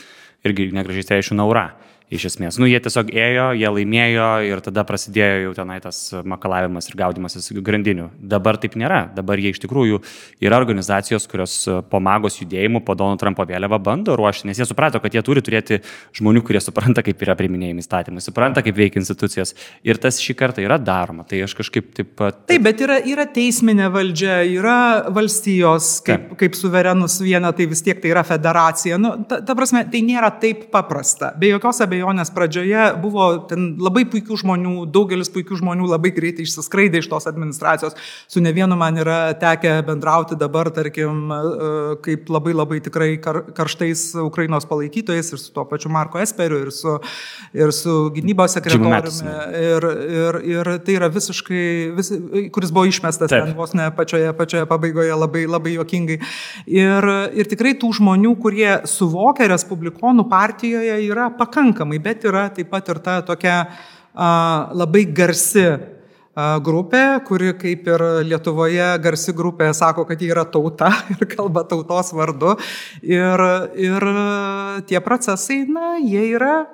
irgi negražiai teišių naura iš esmės. Nu, jie tiesiog ėjo, jie laimėjo ir tada prasidėjo jau tenai tas makalavimas ir gaudimasis grandinių. Dabar taip nėra. Dabar jie iš tikrųjų yra organizacijos, kurios po magos judėjimų, po Donald Trumpo vėliavą bando ruošti, nes jie suprato, kad jie turi turėti žmonių, kurie supranta, kaip yra priminėjami įstatymai, supranta, kaip veikia institucijos. Ir tas šį kartą yra daroma. Tai aš kažkaip taip pat... Taip, bet yra, yra teisminė valdžia, yra valstijos kaip, taip. kaip suverenus vienetai, vis tiek tai yra federacija. Nu, ta, ta prasme, tai nėra taip paprasta. Be jokios abejonės abejonės pradžioje buvo ten labai puikių žmonių, daugelis puikių žmonių labai greitai išsiskraidė iš tos administracijos. Su ne vienu man yra tekę bendrauti dabar, tarkim, e, kaip labai labai tikrai kar, karštais Ukrainos palaikytojais ir su tuo pačiu Marko Esperiu ir su, ir su gynybos sekretoriumi. Ir, ir, ir tai yra visiškai, vis, kuris buvo išmestas Taip. ten vos ne pačioje, pačioje pabaigoje labai, labai jokingai. Ir, ir tikrai tų žmonių, kurie suvokia Respublikonų partijoje, yra pakankamai pakankamai, bet yra taip pat ir ta tokia a, labai garsi grupė, kuri kaip ir Lietuvoje garsi grupė sako, kad jie yra tauta ir kalba tautos vardu. Ir, ir tie procesai, na, jie yra,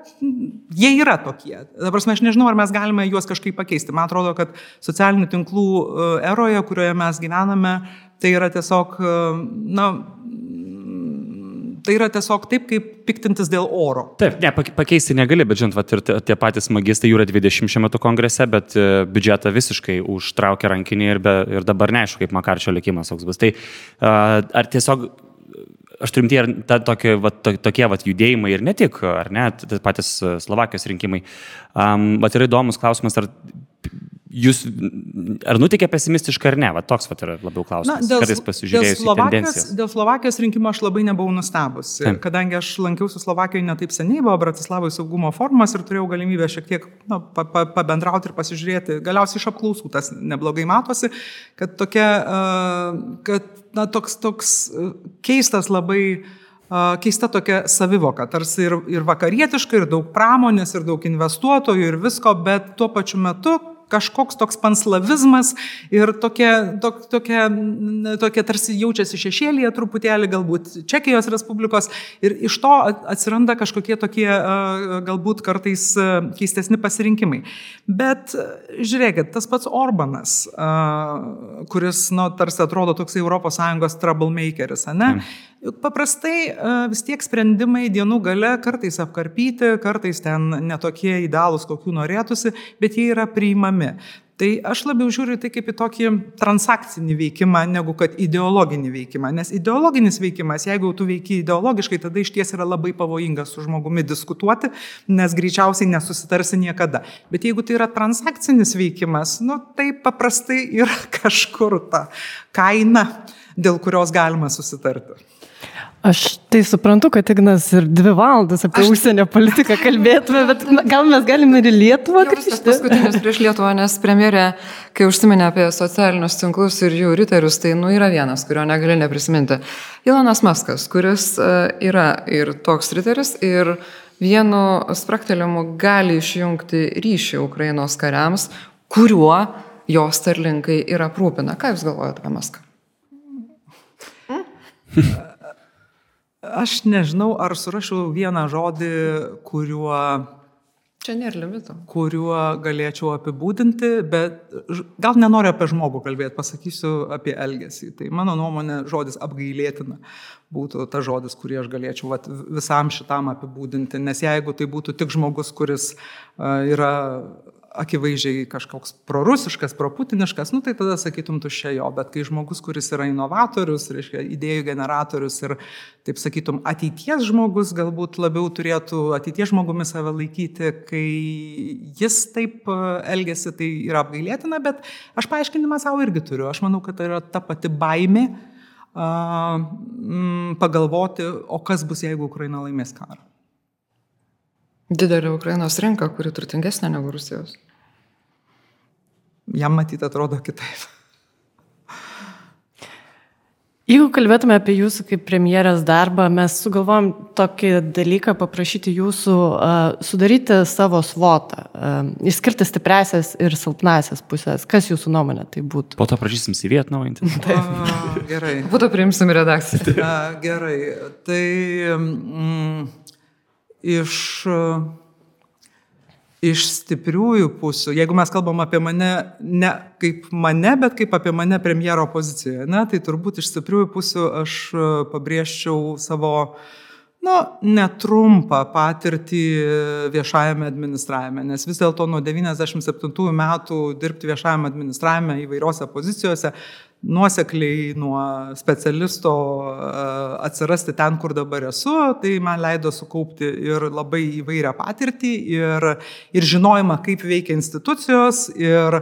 jie yra tokie. Dabar aš nežinau, ar mes galime juos kažkaip pakeisti. Man atrodo, kad socialinių tinklų eroje, kurioje mes gyvename, tai yra tiesiog, na, tai yra tiesiog taip, kaip piktintis dėl oro. Taip, ne, pakeisti negali, bet žinot, vat, ir tie patys magistrai, jų yra 20 šiuo metu kongrese, bet e, biudžetą visiškai užtraukia rankinį ir, be, ir dabar neaišku, kaip Makarčio likimas toks bus. Tai ar tiesiog aš turim tie, ta, tokie, va, to, tokie va, judėjimai ir ne tik, ar ne, patys Slovakijos rinkimai. Um, bet yra įdomus klausimas, ar Jūs ar nutikė pesimistiškai ar ne? Va, toks va, yra labiau klausimas. Na, dėl, dėl Slovakijos, dėl Slovakijos rinkimo aš labai nebuvau nustebus. Taip. Kadangi aš lankiausi Slovakijoje ne taip seniai, buvo Bratislavoje saugumo formas ir turėjau galimybę šiek tiek na, pa, pa, pabendrauti ir pasižiūrėti. Galiausiai iš apklausų tas neblogai matosi, kad, tokia, kad na, toks, toks keistas labai keista tokia savivoka, tarsi ir, ir vakarietiška, ir daug pramonės, ir daug investuotojų, ir visko, bet tuo pačiu metu kažkoks toks panslavizmas ir tokia, tok, tokia, tokia tarsi jaučiasi šešėlyje truputėlį, galbūt Čekijos Respublikos ir iš to atsiranda kažkokie tokie galbūt kartais keistesni pasirinkimai. Bet žiūrėkit, tas pats Orbanas, kuris, nu, tarsi atrodo toks ES troublemakeris, ne? Mm. Juk paprastai vis tiek sprendimai dienų gale kartais apkarpyti, kartais ten netokie įdalus, kokių norėtųsi, bet jie yra priimami. Tai aš labiau žiūriu tai kaip į tokį transakcinį veikimą, negu kad ideologinį veikimą. Nes ideologinis veikimas, jeigu tu veiki ideologiškai, tada iš ties yra labai pavojinga su žmogumi diskutuoti, nes greičiausiai nesusitarsi niekada. Bet jeigu tai yra transakcinis veikimas, nu, tai paprastai yra kažkur ta kaina, dėl kurios galima susitarti. Aš tai suprantu, kad Ignas ir dvi valandas apie aš... užsienio politiką kalbėtume, bet gal mes galime ir Lietuvą grįžti. Paskutinis prieš Lietuvą, nes premjerė, kai užsiminė apie socialinius tinklus ir jų riterius, tai nu yra vienas, kurio negali neprisiminti. Ilonas Maskas, kuris e, yra ir toks riteris, ir vienu spraktelimu gali išjungti ryšį Ukrainos kariams, kuriuo jos starlinkai yra aprūpina. Ką Jūs galvojate apie Maską? Hmm? Aš nežinau, ar surašiau vieną žodį, kuriuo... Čia nėra limito. Kuriuo galėčiau apibūdinti, bet gal nenoriu apie žmogų kalbėti, pasakysiu apie elgesį. Tai mano nuomonė žodis apgailėtina būtų ta žodis, kurį aš galėčiau vat, visam šitam apibūdinti. Nes jeigu tai būtų tik žmogus, kuris uh, yra akivaizdžiai kažkoks prorusiškas, proputiniškas, nu tai tada sakytum tuščia jo, bet kai žmogus, kuris yra inovatorius, reiškia idėjų generatorius ir, taip sakytum, ateities žmogus galbūt labiau turėtų ateities žmogumi save laikyti, kai jis taip e, elgesi, tai yra apgailėtina, bet aš paaiškinimą savo irgi turiu. Aš manau, kad tai yra ta pati baimė pagalvoti, o kas bus, jeigu Ukraina laimės karą. Didelė Ukrainos rinka, kuri turtingesnė negu Rusijos. Jam matyti atrodo kitaip. Jeigu kalbėtume apie jūsų kaip premjerės darbą, mes sugalvom tokį dalyką paprašyti jūsų uh, sudaryti savo svotą, uh, išskirti stipresias ir silpnasias pusės. Kas jūsų nuomonė tai būtų? Po to prašysim CV atnaujinti. A, gerai. Būtų priimsim į redakciją. A, gerai. Tai mm, iš. Uh, iš stipriųjų pusių, jeigu mes kalbam apie mane, ne kaip mane, bet kaip apie mane premjero pozicijoje, ne, tai turbūt iš stipriųjų pusių aš e, pabrėžčiau savo, nu, netrumpą patirtį viešajame administravime, nes vis dėlto nuo 97 metų dirbti viešajame administravime įvairiose pozicijose, nuosekliai nuo specialisto atsirasti ten, kur dabar esu, tai man leido sukaupti ir labai įvairią patirtį, ir, ir žinojimą, kaip veikia institucijos, ir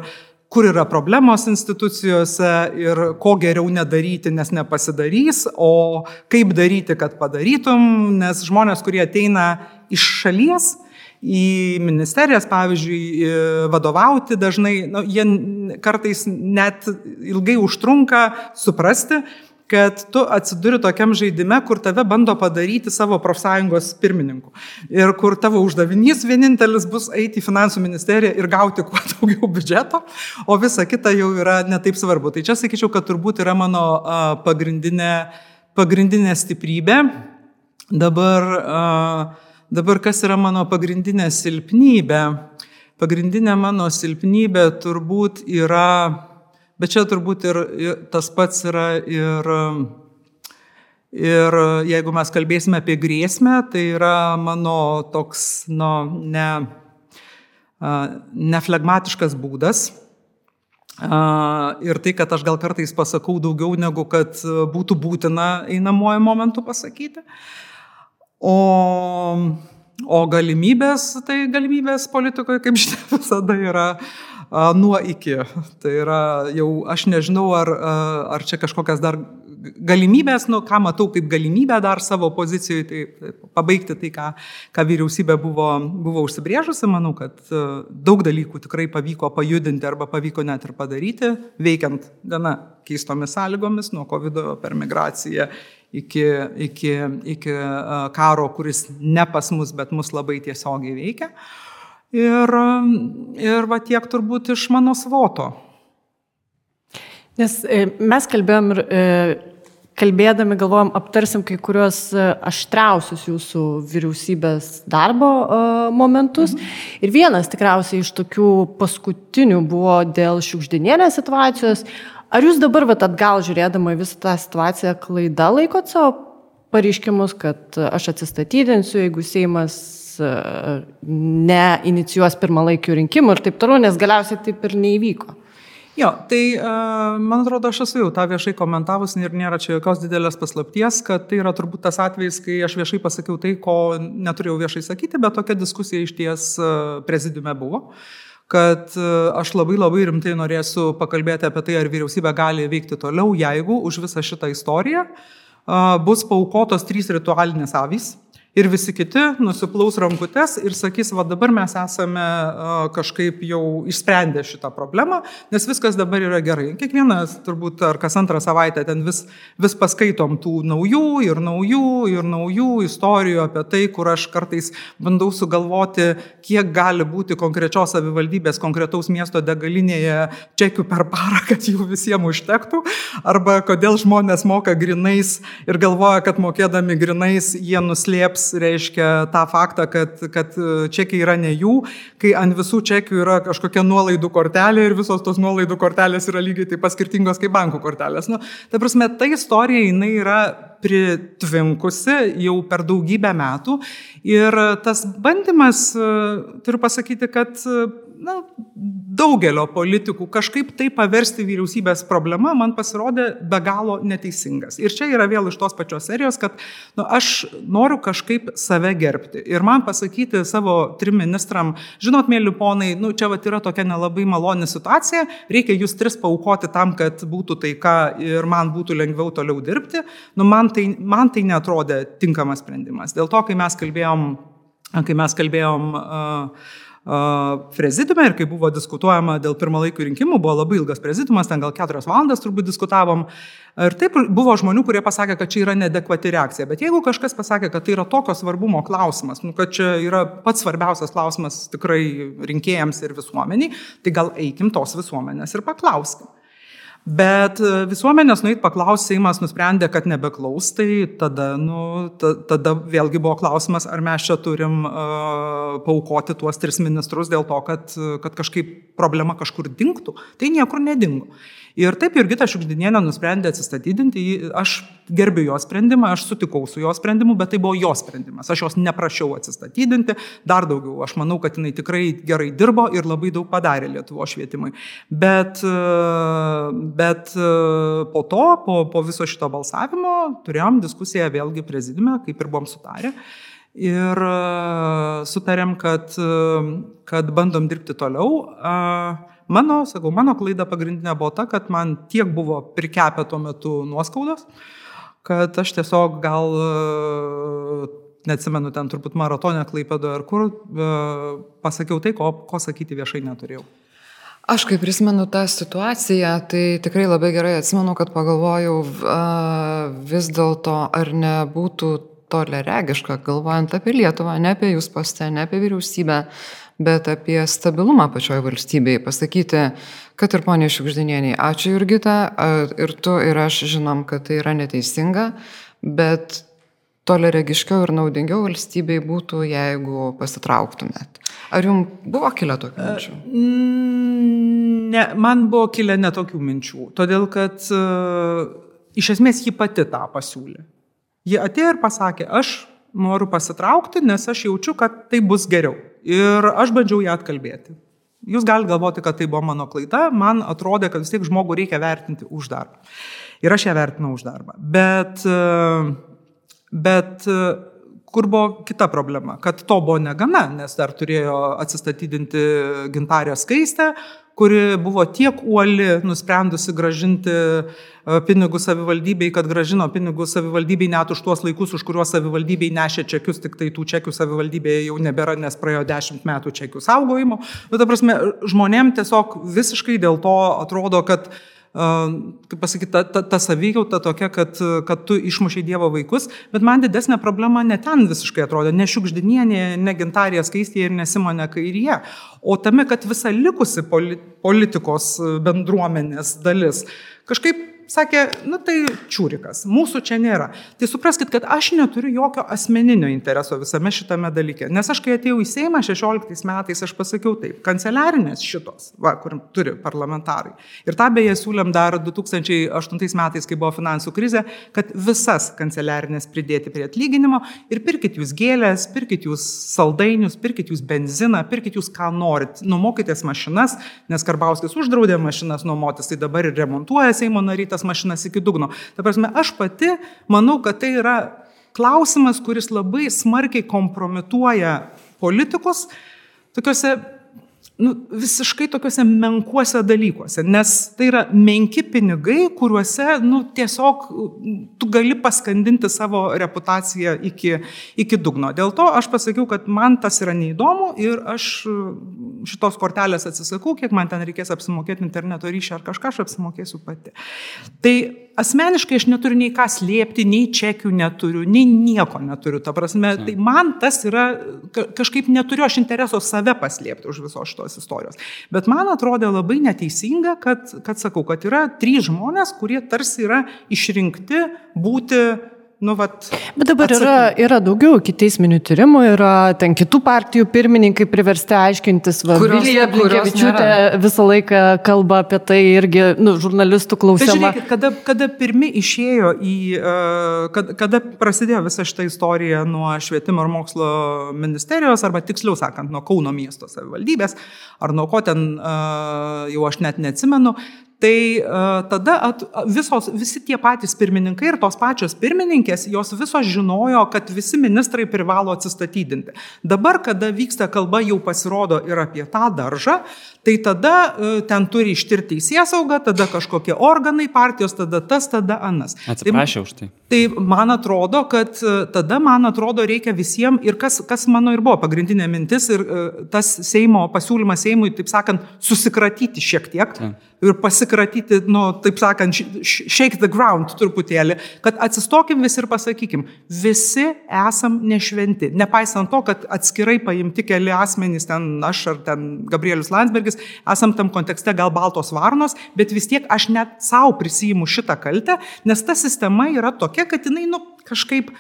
kur yra problemos institucijose ir ko geriau nedaryti, nes nepasidarys, o kaip daryti, kad padarytum, nes žmonės, kurie ateina iš šalies, į ministerijas, pavyzdžiui, vadovauti dažnai, nu, jie kartais net ilgai užtrunka suprasti, kad tu atsiduri tokiam žaidime, kur tave bando padaryti savo profsąjungos pirmininku. Ir kur tavo uždavinys vienintelis bus eiti į finansų ministeriją ir gauti kuo daugiau biudžeto, o visa kita jau yra netaip svarbu. Tai čia sakyčiau, kad turbūt yra mano pagrindinė, pagrindinė stiprybė. Dabar uh, Dabar kas yra mano pagrindinė silpnybė? Pagrindinė mano silpnybė turbūt yra, bet čia turbūt ir tas pats yra ir, ir jeigu mes kalbėsime apie grėsmę, tai yra mano toks, nu, ne, neflegmatiškas būdas. Ir tai, kad aš gal kartais pasakau daugiau negu kad būtų būtina einamojo momentu pasakyti. O, o galimybės, tai galimybės politikoje, kaip žinia, visada yra nuo iki. Tai yra jau, aš nežinau, ar, ar čia kažkokias dar galimybės, nu, ką matau kaip galimybę dar savo pozicijoje, tai, tai pabaigti tai, ką, ką vyriausybė buvo, buvo užsibrėžusi. Manau, kad a, daug dalykų tikrai pavyko pajudinti arba pavyko net ir padaryti, veikiant gana keistomis sąlygomis, nuo COVID per migraciją iki, iki, iki karo, kuris ne pas mus, bet mus labai tiesiogiai veikia. Ir, ir va tiek turbūt iš mano svoto. Nes e, mes kalbėjom ir e, kalbėdami galvojom, aptarsim kai kuriuos e, aštriausius jūsų vyriausybės darbo momentus. Mhm. Ir vienas tikriausiai iš tokių paskutinių buvo dėl šiukšdinienės situacijos. Ar jūs dabar, vat, atgal žiūrėdama visą tą situaciją, klaida laikot savo pareiškimus, kad aš atsistatydinsiu, jeigu Seimas e, neinicijuos pirmalaikių rinkimų ir taip toliau, nes galiausiai taip ir neįvyko? Jo, tai e, man atrodo, aš esu jau tą viešai komentavus ir nėra čia jokios didelės paslapties, kad tai yra turbūt tas atvejis, kai aš viešai pasakiau tai, ko neturėjau viešai sakyti, bet tokia diskusija iš ties e, prezidiume buvo. Kad e, aš labai labai rimtai norėsiu pakalbėti apie tai, ar vyriausybė gali veikti toliau, jeigu už visą šitą istoriją bus paukotos trys ritualinės avys ir visi kiti nusiplaus rankutes ir sakys, va dabar mes esame kažkaip jau išsprendę šitą problemą, nes viskas dabar yra gerai. Kiekvienas turbūt ar kas antrą savaitę ten vis, vis paskaitom tų naujų ir naujų ir naujų istorijų apie tai, kur aš kartais bandau sugalvoti, kiek gali būti konkrečios savivaldybės, konkretaus miesto degalinėje čekių per parą, kad jų visiems užtektų, arba kodėl žmonės moka grinais ir galvoja, kad mokėdami grinais jie nuslėps reiškia tą faktą, kad, kad e, čekiai yra ne jų, kai ant visų čekių yra kažkokia nuolaidų kortelė ir visos tos nuolaidų kortelės yra lygiai taip pat skirtingos kaip bankų kortelės. Nu, ta prasme, ta istorija jinai yra pritvinkusi jau per daugybę metų ir tas bandymas, e, turiu pasakyti, kad na, daugelio politikų kažkaip tai paversti vyriausybės problema man pasirodė be galo neteisingas. Ir čia yra vėl iš tos pačios serijos, kad nu, aš noriu kažkaip save gerbti. Ir man pasakyti savo trim ministram, žinot, mėly ponai, nu, čia vat, yra tokia nelabai maloni situacija, reikia jūs tris paukoti tam, kad būtų taika ir man būtų lengviau toliau dirbti. Nu, man, tai, man tai netrodė tinkamas sprendimas. Dėl to, kai mes kalbėjom, kai mes kalbėjom uh, prezidiume ir kai buvo diskutuojama dėl pirmalaikių rinkimų, buvo labai ilgas prezidiumas, ten gal keturias valandas turbūt diskutavom. Ir taip buvo žmonių, kurie pasakė, kad čia yra nedekvati reakcija. Bet jeigu kažkas pasakė, kad tai yra tokio svarbumo klausimas, nu, kad čia yra pats svarbiausias klausimas tikrai rinkėjams ir visuomeniai, tai gal eikim tos visuomenės ir paklauskim. Bet e, visuomenės nueit paklausti, Seimas nusprendė, kad nebeklaus, tai tada, nu, ta, tada vėlgi buvo klausimas, ar mes čia turim uh, paukoti tuos tris ministrus dėl to, kad, kad kažkaip problema kažkur dinktų. Tai niekur nedingo. Ir taip Jurgita Šiukždinienė nusprendė atsistatydinti, aš gerbiu jo sprendimą, aš sutikau su jo sprendimu, bet tai buvo jo sprendimas. Aš jos neprašiau atsistatydinti, dar daugiau, aš manau, kad jinai tikrai gerai dirbo ir labai daug padarė Lietuvo švietimui. Bet, bet po to, po, po viso šito balsavimo, turėjom diskusiją vėlgi prezidiume, kaip ir buvom sutarę. Ir sutarėm, kad, kad bandom dirbti toliau. Uh, Mano, sakau, mano klaida pagrindinė buvo ta, kad man tiek buvo prikepę tuo metu nuoskaudos, kad aš tiesiog gal, e, neatsimenu, ten turbūt maratonė klaipėdo ar kur, e, pasakiau tai, ko, ko sakyti viešai neturėjau. Aš kaip prisimenu tą situaciją, tai tikrai labai gerai atsimenu, kad pagalvojau vis dėlto, ar nebūtų toleregiška, galvojant apie Lietuvą, ne apie jūs postę, ne apie vyriausybę, bet apie stabilumą pačioje valstybėje. Pasakyti, kad ir ponė Šiukždinieniai, ačiū Jurgita, ir tu ir aš žinom, kad tai yra neteisinga, bet toleregiškiau ir naudingiau valstybei būtų, jeigu pasitrauktumėt. Ar jums buvo kilę tokių minčių? Ne, man buvo kilę netokių minčių, todėl kad uh, iš esmės ji pati tą pasiūlė. Ji atėjo ir pasakė, aš noriu pasitraukti, nes aš jaučiu, kad tai bus geriau. Ir aš bandžiau ją atkalbėti. Jūs galite galvoti, kad tai buvo mano klaida, man atrodė, kad vis tiek žmogų reikia vertinti už darbą. Ir aš ją vertinau už darbą. Bet, bet kur buvo kita problema, kad to buvo negana, nes dar turėjo atsistatydinti gintarę skaistę, kuri buvo tiek uoli nusprendusi gražinti e, pinigus savivaldybei, kad gražino pinigus savivaldybei net už tuos laikus, už kuriuos savivaldybei nešė čekius, tik tai tų čekių savivaldybėje jau nebėra, nes praėjo dešimt metų čekių saugojimo. Bet, nu, ta prasme, žmonėm tiesiog visiškai dėl to atrodo, kad uh, kaip pasakyti, ta, ta, ta savijauta tokia, kad, kad tu išmušiai Dievo vaikus, bet man didesnė problema ne ten visiškai atrodo, ne šiukždinienė, ne gintarė skaistė ir nesimonė kairyje, o tame, kad visa likusi politikos bendruomenės dalis kažkaip sakė, nu tai čiūrikas, mūsų čia nėra. Tai supraskite, kad aš neturiu jokio asmeninio intereso visame šitame dalyke. Nes aš, kai atėjau į Seimą 16 metais, aš pasakiau taip, kanceliarinės šitos, va, kur turi parlamentarai. Ir tą beje siūlėm dar 2008 metais, kai buvo finansų krizė, kad visas kanceliarinės pridėti prie atlyginimo ir pirkit jūs gėlės, pirkit jūs saldainius, pirkit jūs benziną, pirkit jūs ką norit, nuomokitės mašinas, nes Karbauskis uždraudė mašinas nuomotis, tai dabar ir remontuoja Seimo narytas tas mašinas iki dugno. Ta prasme, aš pati manau, kad tai yra klausimas, kuris labai smarkiai kompromituoja politikus tokiuose nu, visiškai tokiuose menkuose dalykuose, nes tai yra menki pinigai, kuriuose nu, tiesiog tu gali paskandinti savo reputaciją iki, iki dugno. Dėl to aš pasakiau, kad man tas yra neįdomu ir aš šitos kortelės atsisakau, kiek man ten reikės apsimokėti interneto ryšį ar kažką, aš apsimokėsiu pati. Tai asmeniškai aš neturiu nei ką slėpti, nei čekių neturiu, nei nieko neturiu. Ta prasme, tai man tas yra, kažkaip neturiu aš intereso save paslėpti už visos šitos istorijos. Bet man atrodė labai neteisinga, kad, kad sakau, kad yra trys žmonės, kurie tarsi yra išrinkti būti nu, vat, Bet dabar yra, yra daugiau kiteisminių tyrimų, yra ten kitų partijų pirmininkai priversti aiškintis, va, Vilija Blinkevičiūtė visą laiką kalba apie tai irgi, nu, žurnalistų klausimą. Žiūrėkit, kada, kada pirmi išėjo į, kada, kada prasidėjo visa šita istorija nuo švietimo ir mokslo ministerijos, arba tiksliau sakant, nuo Kauno miesto savivaldybės, ar nuo ko ten, jau aš net neatsimenu, Tai uh, tada at, visos, visi tie patys pirmininkai ir tos pačios pirmininkės, jos visos žinojo, kad visi ministrai privalo atsistatydinti. Dabar, kada vyksta kalba, jau pasirodo ir apie tą daržą, tai tada e, ten turi ištirti teisėsaugą, tada kažkokie organai partijos, tada tas, tada anas. Atsiprašau už tai. Tai man atrodo, kad e, tada, man atrodo, reikia visiems ir kas, kas mano ir buvo pagrindinė mintis ir tas Seimo pasiūlymas Seimui, taip sakant, susikratyti šiek tiek. Ta ir pasikratyti, nu, taip sakant, shake the ground truputėlį, kad atsistokim visi ir pasakykim, visi esam nešventi. Nepaisant to, kad atskirai paimti keli asmenys, ten aš ar ten Gabrielius Landsbergis, esam tam kontekste gal baltos varnos, bet vis tiek aš net savo prisijimu šitą kaltę, nes ta sistema yra tokia, kad jinai, nu, kažkaip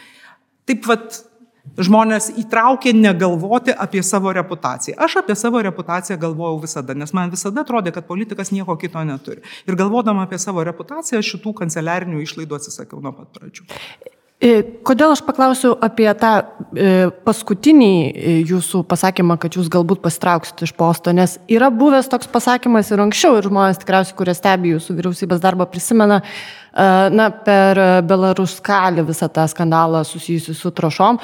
taip vad žmonės įtraukė negalvoti apie savo reputaciją. Aš apie savo reputaciją galvojau visada, nes man visada atrodė, kad politikas nieko kito neturi. Ir galvodama apie savo reputaciją, šitų kanceliarinių išlaidų atsisakiau nuo pat pradžių. E, kodėl aš paklausiu apie tą e, paskutinį e, jūsų pasakymą, kad jūs galbūt pasitrauksit iš posto, nes yra buvęs toks pasakymas ir anksčiau, ir žmonės tikriausiai, kurie stebi jūsų vyriausybės darbą, prisimena, na, per Belaruskalį visą tą skandalą susijusiu su trašom.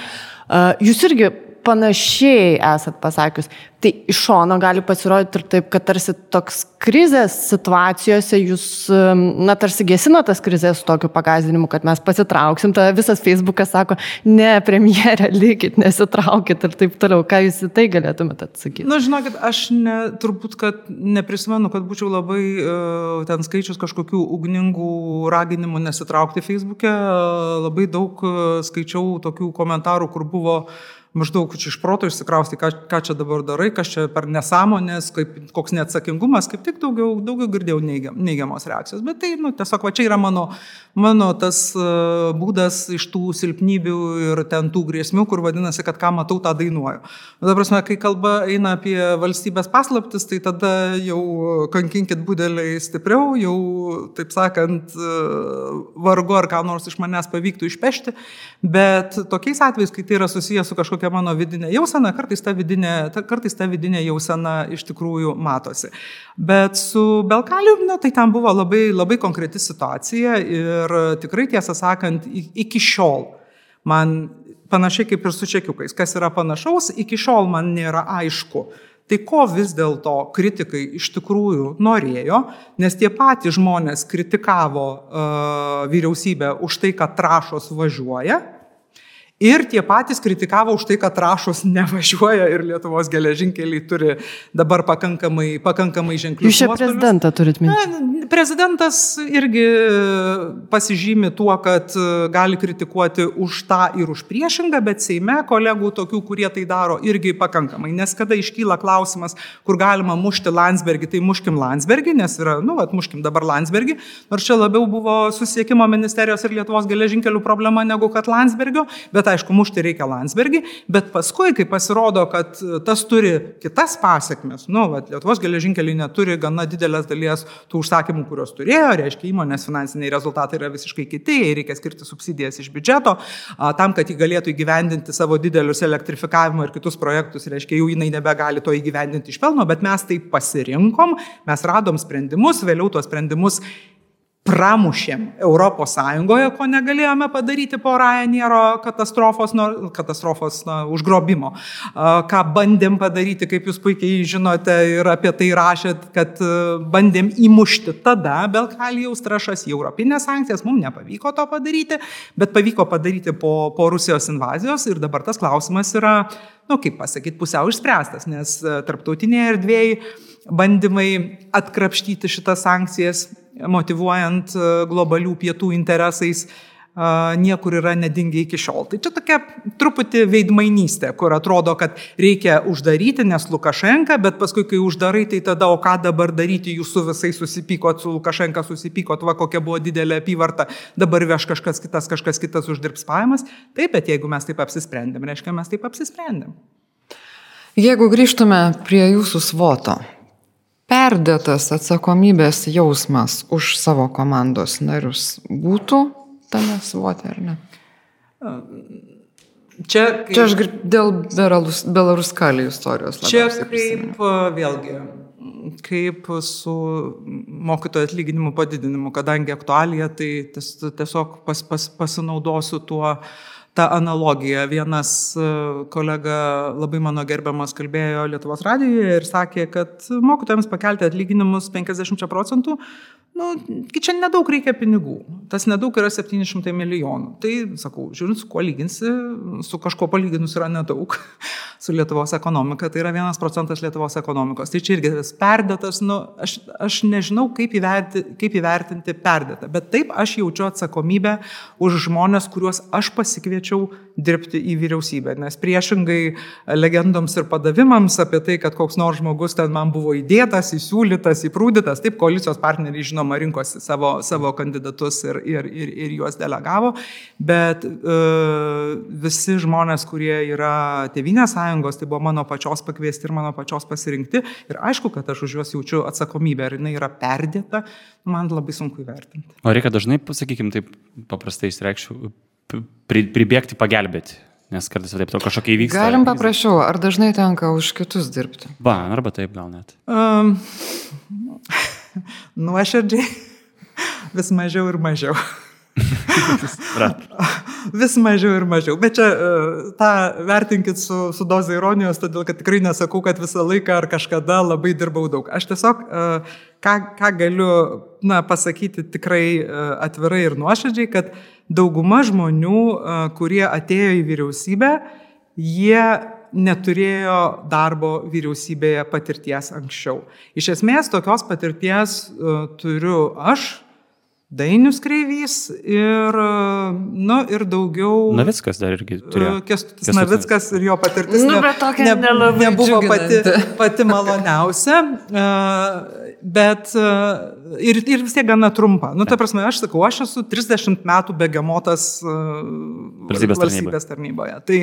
Jūs irgi panašiai esat pasakius. Tai iš šono gali pasirodyti ir taip, kad tarsi toks krizės situacijose jūs, na, tarsi gesino tas krizės su tokiu pagazdinimu, kad mes pasitrauksim, tada visas Facebookas sako, ne, premjerė, likit, nesitraukit ir taip toliau. Ką jūs į tai galėtumėte atsakyti? Na, žinokit, aš ne, turbūt, kad neprisimenu, kad būčiau labai uh, ten skaičius kažkokių ugningų raginimų nesitraukti Facebook'e. Labai daug uh, skaičiau tokių komentarų, kur buvo uh, maždaug čia iš proto išsikrausti, ką, ką čia dabar darai, kas čia per nesąmonės, kaip, koks neatsakingumas, kaip tik daugiau, daugiau girdėjau neigiam, neigiamos reakcijos. Bet tai, nu, tiesiog, va čia yra mano, mano tas uh, būdas iš tų silpnybių ir ten tų grėsmių, kur vadinasi, kad ką matau, tą dainuoju. Bet, ta prasme, kai kalba eina apie valstybės paslaptis, tai tada jau kankinkit būdeliai stipriau, jau, taip sakant, uh, vargu ar ką nors iš manęs pavyktų išpešti. Bet tokiais atvejais, kai tai yra susijęs su kažkokia mano vidinė jausena, kartais ta vidinė, ta, kartais ta vidinė jausena iš tikrųjų matosi. Bet su Belkaliu, na, tai ten buvo labai, labai konkreti situacija ir tikrai tiesą sakant, iki šiol man panašiai kaip ir su čekiukais, kas yra panašaus, iki šiol man nėra aišku. Tai ko vis dėlto kritikai iš tikrųjų norėjo, nes tie patys žmonės kritikavo uh, vyriausybę už tai, kad trašos važiuoja, Ir tie patys kritikavo už tai, kad trašos nevažiuoja ir Lietuvos geležinkeliai turi dabar pakankamai, pakankamai ženklių. Jūs čia prezidentą turit minti? Prezidentas irgi pasižymi tuo, kad gali kritikuoti už tą ir už priešingą, bet Seime kolegų tokių, kurie tai daro, irgi pakankamai. Nes kada iškyla klausimas, kur galima mušti Landsbergį, tai muškim Landsbergį, nes yra, nu, atmuškim dabar Landsbergį, nors čia labiau buvo susiekimo ministerijos ir Lietuvos geležinkelių problema negu kad Landsbergio, bet aišku, mušti reikia Landsbergį, bet paskui, kai pasirodo, kad tas turi kitas pasiekmes, nu, va, Lietuvos geležinkeliai neturi gana didelės dalies tų užsakymų, kuriuos turėjo, reiškia, įmonės finansiniai rezultatai yra visiškai kiti, reikia skirti subsidijas iš biudžeto, tam, kad jį galėtų įgyvendinti savo didelius elektrifikavimo ir kitus projektus, reiškia, jau jinai nebegali to įgyvendinti iš pelno, bet mes tai pasirinkom, mes radom sprendimus, vėliau tuos sprendimus pramušėm Europos Sąjungoje, ko negalėjome padaryti po Ryanairo katastrofos, nu, katastrofos na, užgrobimo. Ką bandėm padaryti, kaip jūs puikiai žinote ir apie tai rašėt, kad bandėm įmušti tada Belkalijaus trašas į Europinės sankcijas, mums nepavyko to padaryti, bet pavyko padaryti po, po Rusijos invazijos ir dabar tas klausimas yra, na, nu, kaip pasakyti, pusiau išspręstas, nes tarptautinėje erdvėje bandymai atkrapštyti šitas sankcijas motivuojant e, globalių pietų interesais, e, niekur yra nedingi iki šiol. Tai čia tokia truputį veidmainystė, kur atrodo, kad reikia uždaryti, nes Lukašenka, bet paskui, kai uždarai, tai tada, o ką dabar daryti, jūs su visais susipykot, su Lukašenka susipykot, va kokia buvo didelė apyvarta, dabar veš kažkas kitas, kažkas kitas uždirbs pajamas. Taip, bet jeigu mes taip apsisprendėm, reiškia, mes taip apsisprendėm. Jeigu grįžtume prie jūsų svoto, perdėtas atsakomybės jausmas už savo komandos narius būtų tame svote, ar ne? Čia, kaip, čia aš dėl Belaruskalį istorijos. Čia kaip vėlgi, kaip su mokytojo atlyginimu padidinimu, kadangi aktualija, tai tiesiog pas, pas, pasinaudosiu tuo, ta analogija. Vienas e, kolega labai mano gerbiamas kalbėjo Lietuvos radijoje ir sakė, kad mokytojams pakelti atlyginimus 50 procentų, nu, čia nedaug reikia pinigų. Tas nedaug yra 700 milijonų. Tai, sakau, žiūrint, su kuo lyginsi, su kažkuo palyginus yra nedaug. su Lietuvos ekonomika, tai yra vienas procentas Lietuvos ekonomikos. Tai čia irgi tas perdėtas, nu, aš, aš nežinau, kaip, įverti, kaip įvertinti perdėtą, bet taip aš jaučiu atsakomybę už žmonės, kuriuos aš pasikviečiau dirbti į vyriausybę. Nes priešingai legendoms ir padavimams apie tai, kad koks nors žmogus ten man buvo įdėtas, įsiūlytas, įprūdytas, taip koalicijos partneriai žinoma rinkosi savo, savo kandidatus ir, ir, ir, ir juos delegavo, bet uh, visi žmonės, kurie yra Tevinės sąjungos, tai buvo mano pačios pakviesti ir mano pačios pasirinkti. Ir aišku, kad aš už juos jaučiu atsakomybę, ar jinai yra perdėta, man labai sunku įvertinti. O reikia dažnai, pasakykime, taip paprastai išreikščiau, pribėgti pagelbėti. Nes kartais taip to kažkokia įvyksta. Galim paprašiau, ar dažnai tenka už kitus dirbti? Ba, arba taip gal net. Um, nuoširdžiai vis mažiau ir mažiau. vis mažiau ir mažiau. Bet čia tą vertinkit su, su doze ironijos, todėl kad tikrai nesakau, kad visą laiką ar kažkada labai dirbau daug. Aš tiesiog, ką, ką galiu na, pasakyti tikrai atvirai ir nuoširdžiai, kad dauguma žmonių, kurie atėjo į vyriausybę, jie neturėjo darbo vyriausybėje patirties anksčiau. Iš esmės tokios patirties turiu aš, Dainius Kreivys ir, nu, ir daugiau. Navickas dar irgi turėjo. Kestutis Navickas ir jo patirtis nu, ne, ne, nebuvo pati, pati maloniausia, bet ir, ir vis tiek gana trumpa. Nu, ta prasme, aš sakau, aš esu 30 metų begemotas valstybės, valstybės tarnyboje. Tai,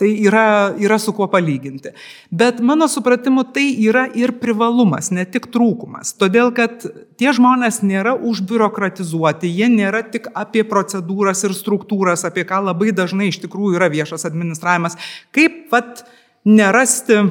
tai yra, yra su kuo palyginti. Bet mano supratimu, tai yra ir privalumas, ne tik trūkumas. Todėl, kad tie žmonės nėra užbiurokratizuoti, jie nėra tik apie procedūras ir struktūras, apie ką labai dažnai iš tikrųjų yra viešas administravimas. Kaip vat nerasti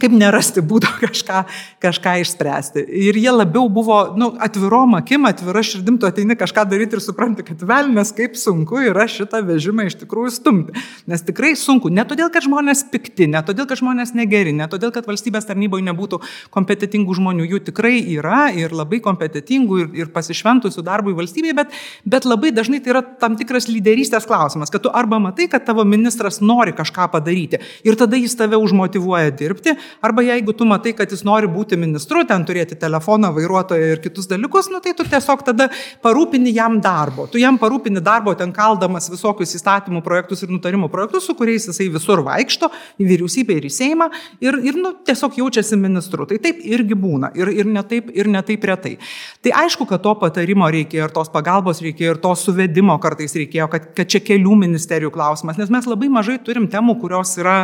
kaip nerasti būdo kažką, kažką išspręsti. Ir jie labiau buvo nu, atvirom akim, atvira širdim, tu ateini kažką daryti ir supranti, kad velnės kaip sunku yra šitą vežimą iš tikrųjų stumti. Nes tikrai sunku. Ne todėl, kad žmonės pikti, ne todėl, kad žmonės negeri, ne todėl, kad valstybės tarnyboje nebūtų kompetitingų žmonių. Jų tikrai yra ir labai kompetitingų ir, ir pasišventusių darbui valstybėje, bet, bet labai dažnai tai yra tam tikras lyderystės klausimas, kad tu arba matai, kad tavo ministras nori kažką padaryti ir tada jis tave užmotivuoja dirbti, Arba jeigu tu matai, kad jis nori būti ministru, ten turėti telefoną, vairuotoją ir kitus dalykus, nu, tai tu tiesiog tada parūpini jam darbo. Tu jam parūpini darbo ten kaldamas visokius įstatymų projektus ir nutarimų projektus, su kuriais jisai visur vaikšto, į vyriausybę ir į Seimą ir, ir nu, tiesiog jaučiasi ministru. Tai taip irgi būna ir, ir netaip ir netaip retai. Tai aišku, kad to patarimo reikėjo ir tos pagalbos reikėjo ir to suvedimo kartais reikėjo, kad, kad čia kelių ministerijų klausimas, nes mes labai mažai turim temų, kurios yra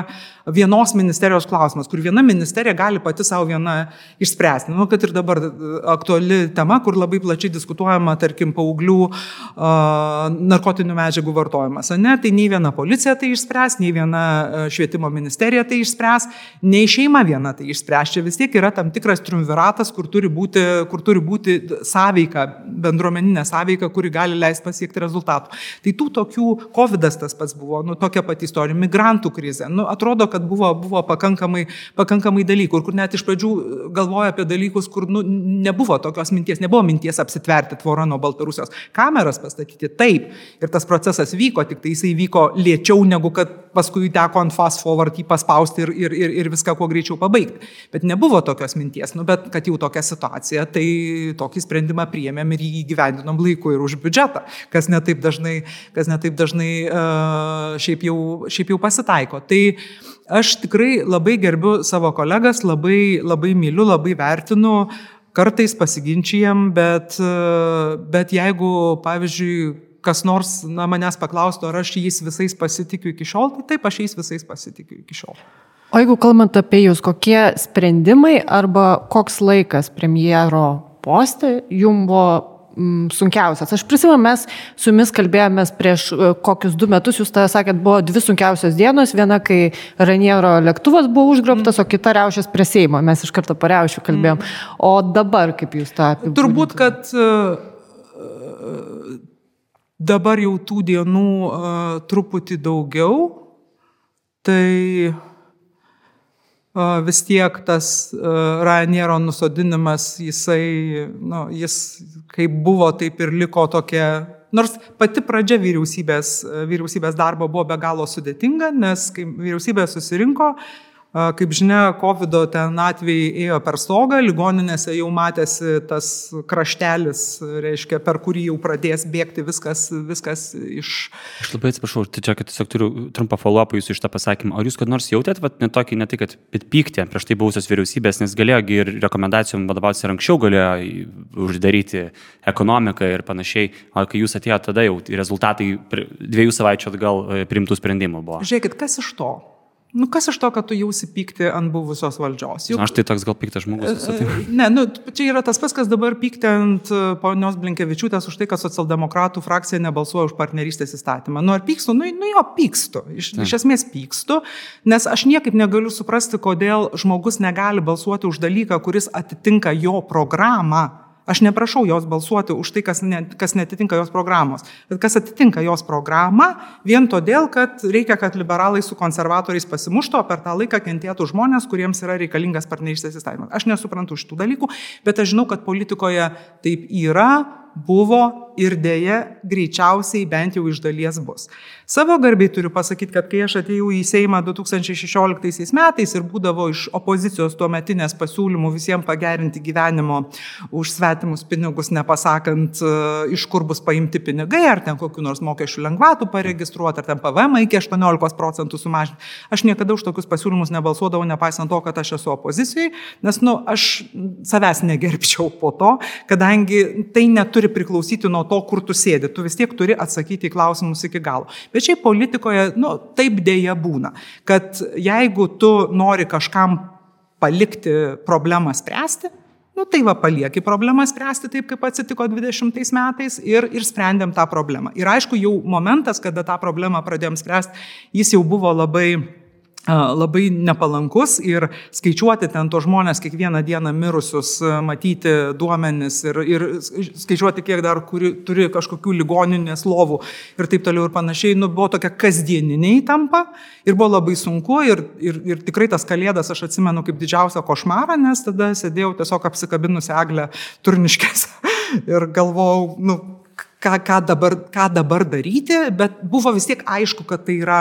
vienos ministerijos klausimas, kur viena ministerija gali pati savo viena išspręsti. Nu, kad ir dabar e, aktuali tema, kur labai plačiai diskutuojama, tarkim, paauglių narkotinių medžiagų vartojimas. Ne, tai nei viena policija tai išspręs, nei viena švietimo ministerija tai išspręs, nei šeima viena tai išspręs. Čia vis tiek yra tam tikras triumviratas, kur turi būti, kur turi būti sąveika, bendruomeninė sąveika, kuri gali leisti pasiekti rezultatų. Tai tų tokių, COVID tas pats buvo, nu, tokia pati istorija, migrantų krizė. Nu, atrodo, kad buvo, buvo pakankamai, pakankamai dalykų, kur net iš pradžių galvoja apie dalykus, kur nu, nebuvo tokios minties, nebuvo minties apsitverti tvorą nuo Baltarusijos. Kameras pastatyti taip. Ir tas procesas vyko, tik tai jisai vyko lėčiau, negu kad paskui teko ant fast forward jį paspausti ir, ir, ir, ir viską kuo greičiau pabaigti. Bet nebuvo tokios minties, nu, bet kad jau tokia situacija, tai tokį sprendimą priėmėm ir jį gyvendinom laiku ir už biudžetą, kas netaip dažnai, kas netaip dažnai uh, šiaip, jau, šiaip jau pasitaiko. Tai aš tikrai labai gerbiu savo kolegas, labai, labai myliu, labai vertinu, kartais pasiginčijam, bet, bet jeigu, pavyzdžiui, kas nors na, manęs paklaustų, ar aš jais visais pasitikiu iki šiol, tai taip, aš jais visais pasitikiu iki šiol. O jeigu kalbant apie jūs, kokie sprendimai arba koks laikas premjero postė jums buvo mm, sunkiausias. Aš prisimenu, mes su jumis kalbėjomės prieš e, kokius du metus, jūs tada sakėt, buvo dvi sunkiausios dienos, viena, kai Raniero lėktuvas buvo užgrobtas, mm. o kita riaušės prie Seimo, mes iš karto pariaušių kalbėjom. Mm. O dabar kaip jūs tą apibūdinate? Turbūt, kad uh, dabar jau tų dienų uh, truputį daugiau, tai uh, vis tiek tas Ryanairo nusodinimas, jisai, nu, jis kaip buvo, taip ir liko tokia Nors pati pradžia vyriausybės, vyriausybės darbo buvo be galo sudėtinga, nes kai vyriausybė susirinko, uh, Kaip žinia, COVID ten atvejai ėjo per stogą, ligoninėse jau matėsi tas kraštelis, reiškia, per kurį jau pradės bėgti viskas, viskas iš... Aš labai atsiprašau, tai čia, kad tiesiog turiu trumpą follow-up jūsų iš tą pasakymą. Ar jūs kad nors jautėt, vat, ne tokį, ne tai, kad pyktį prieš tai buvusios vyriausybės, nes galėjo ir rekomendacijom vadovautis ir anksčiau galėjo uždaryti ekonomiką ir panašiai, o kai jūs atėjote tada jau rezultatai dviejų savaičių atgal e, priimtų sprendimų buvo. Žiūrėkit, kas iš to? Nu, kas iš to, kad tu jausi pykti ant buvusios valdžios? Juk... Aš tai toks gal piktas žmogus. Tai. Ne, nu, čia yra tas pats, kas dabar pykti ant e, ponios Blinkevičiūtės už tai, kad socialdemokratų frakcija nebalsuoja už partnerystės įstatymą. Nu, ar pykstu? Nu, nu jo, pykstu. Iš, Ta. iš esmės pykstu, nes aš niekaip negaliu suprasti, kodėl žmogus negali balsuoti už dalyką, kuris atitinka jo programą Aš neprašau jos balsuoti už tai, kas, ne, kas netitinka jos programos, bet kas atitinka jos programą, vien todėl, kad reikia, kad liberalai su konservatoriais pasimuštų, o per tą laiką kentėtų žmonės, kuriems yra reikalingas partnerystės įstatymas. Aš nesuprantu šitų dalykų, bet aš žinau, kad politikoje taip yra, buvo ir dėja greičiausiai bent jau iš dalies bus. Savo garbiai turiu pasakyti, kad kai aš atėjau į Seimą 2016 metais ir būdavo iš opozicijos tuo metinės pasiūlymų visiems pagerinti gyvenimo už svetimus pinigus, nepasakant, e, iš kur bus paimti pinigai, ar ten kokiu nors mokesčių lengvatų paregistruoti, ar ten PVM iki 18 procentų sumažinti, aš niekada už tokius pasiūlymus nebalsuodavau, nepaisant to, kad aš esu opozicijai, nes, nu, aš savęs negerbčiau po to, kadangi tai neturi turi priklausyti nuo to, kur tu sėdi. Tu vis tiek turi atsakyti į klausimus iki galo. Bet šiaip politikoje, nu, taip dėja būna, kad jeigu tu nori kažkam palikti problemą spręsti, nu tai va palieki problemą spręsti taip, kaip atsitiko 20 metais ir, ir sprendėm tą problemą. Ir aišku, jau momentas, kada tą problemą pradėjom spręsti, jis jau buvo labai labai nepalankus ir skaičiuoti ten to žmonės kiekvieną dieną mirusius, matyti duomenis ir, ir skaičiuoti, kiek dar kuri, turi kažkokių ligoninės lovų ir taip toliau ir panašiai, nu, buvo tokia kasdieninė įtampa ir buvo labai sunku ir, ir, ir tikrai tas kalėdas aš atsimenu kaip didžiausią košmarą, nes tada sėdėjau tiesiog apsikabinusi eglę turniškėse ir galvojau, nu, ką, ką, dabar, ką dabar daryti, bet buvo vis tiek aišku, kad tai yra,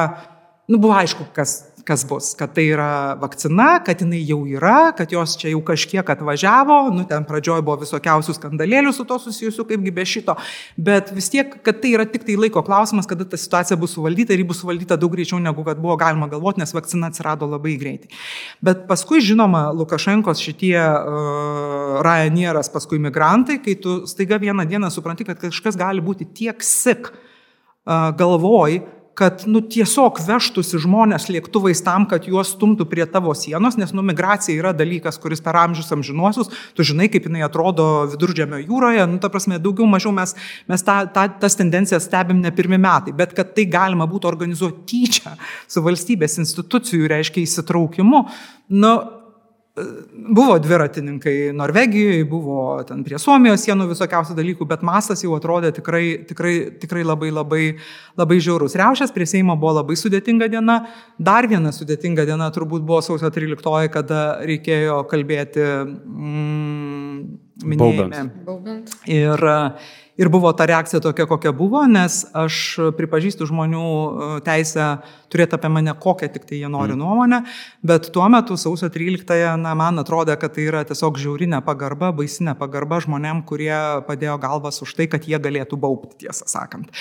nu, buvo aišku, kas kas bus, kad tai yra vakcina, kad jinai jau yra, kad jos čia jau kažkiek atvažiavo, nu ten pradžioje buvo visokiausių skandalėlių su to susijusių, kaipgi be šito, bet vis tiek, kad tai yra tik tai laiko klausimas, kada ta situacija bus suvaldyta ir ji bus suvaldyta daug greičiau negu kad buvo galima galvoti, nes vakcina atsirado labai greitai. Bet paskui, žinoma, Lukašenkos šitie uh, Ryanairas, paskui migrantai, kai tu staiga vieną dieną supranti, kad kažkas gali būti tiek sik uh, galvoj, kad nu, tiesiog veštųsi žmonės lėktuvais tam, kad juos stumtų prie tavo sienos, nes nu, migracija yra dalykas, kuris per amžius amžinuosius, tu žinai, kaip jinai atrodo viduržėmio jūroje, nu, ta prasme, daugiau mažiau mes, mes tą, tą, tas tendencijas stebim ne pirmi metai, bet kad tai galima būtų organizuoti tyčia su valstybės institucijų, reiškia, įsitraukimu, nu, Buvo dviratininkai Norvegijoje, buvo ten prie Suomijos sienų visokiausių dalykų, bet masas jau atrodė tikrai, tikrai, tikrai labai, labai, labai žiaurus. Riaušės prie Seimo buvo labai sudėtinga diena. Dar viena sudėtinga diena turbūt buvo sausio 13, kada reikėjo kalbėti mm, minėjime. Ir, ir buvo ta reakcija tokia, kokia buvo, nes aš pripažįstu žmonių e, teisę turėti apie mane kokią tik tai jie nori mm. nuomonę, bet tuo metu sausio 13-ąją, na, man atrodė, kad tai yra tiesiog žiaurinė pagarba, baisinė pagarba žmonėm, kurie padėjo galvas už tai, kad jie galėtų baupti, tiesą sakant.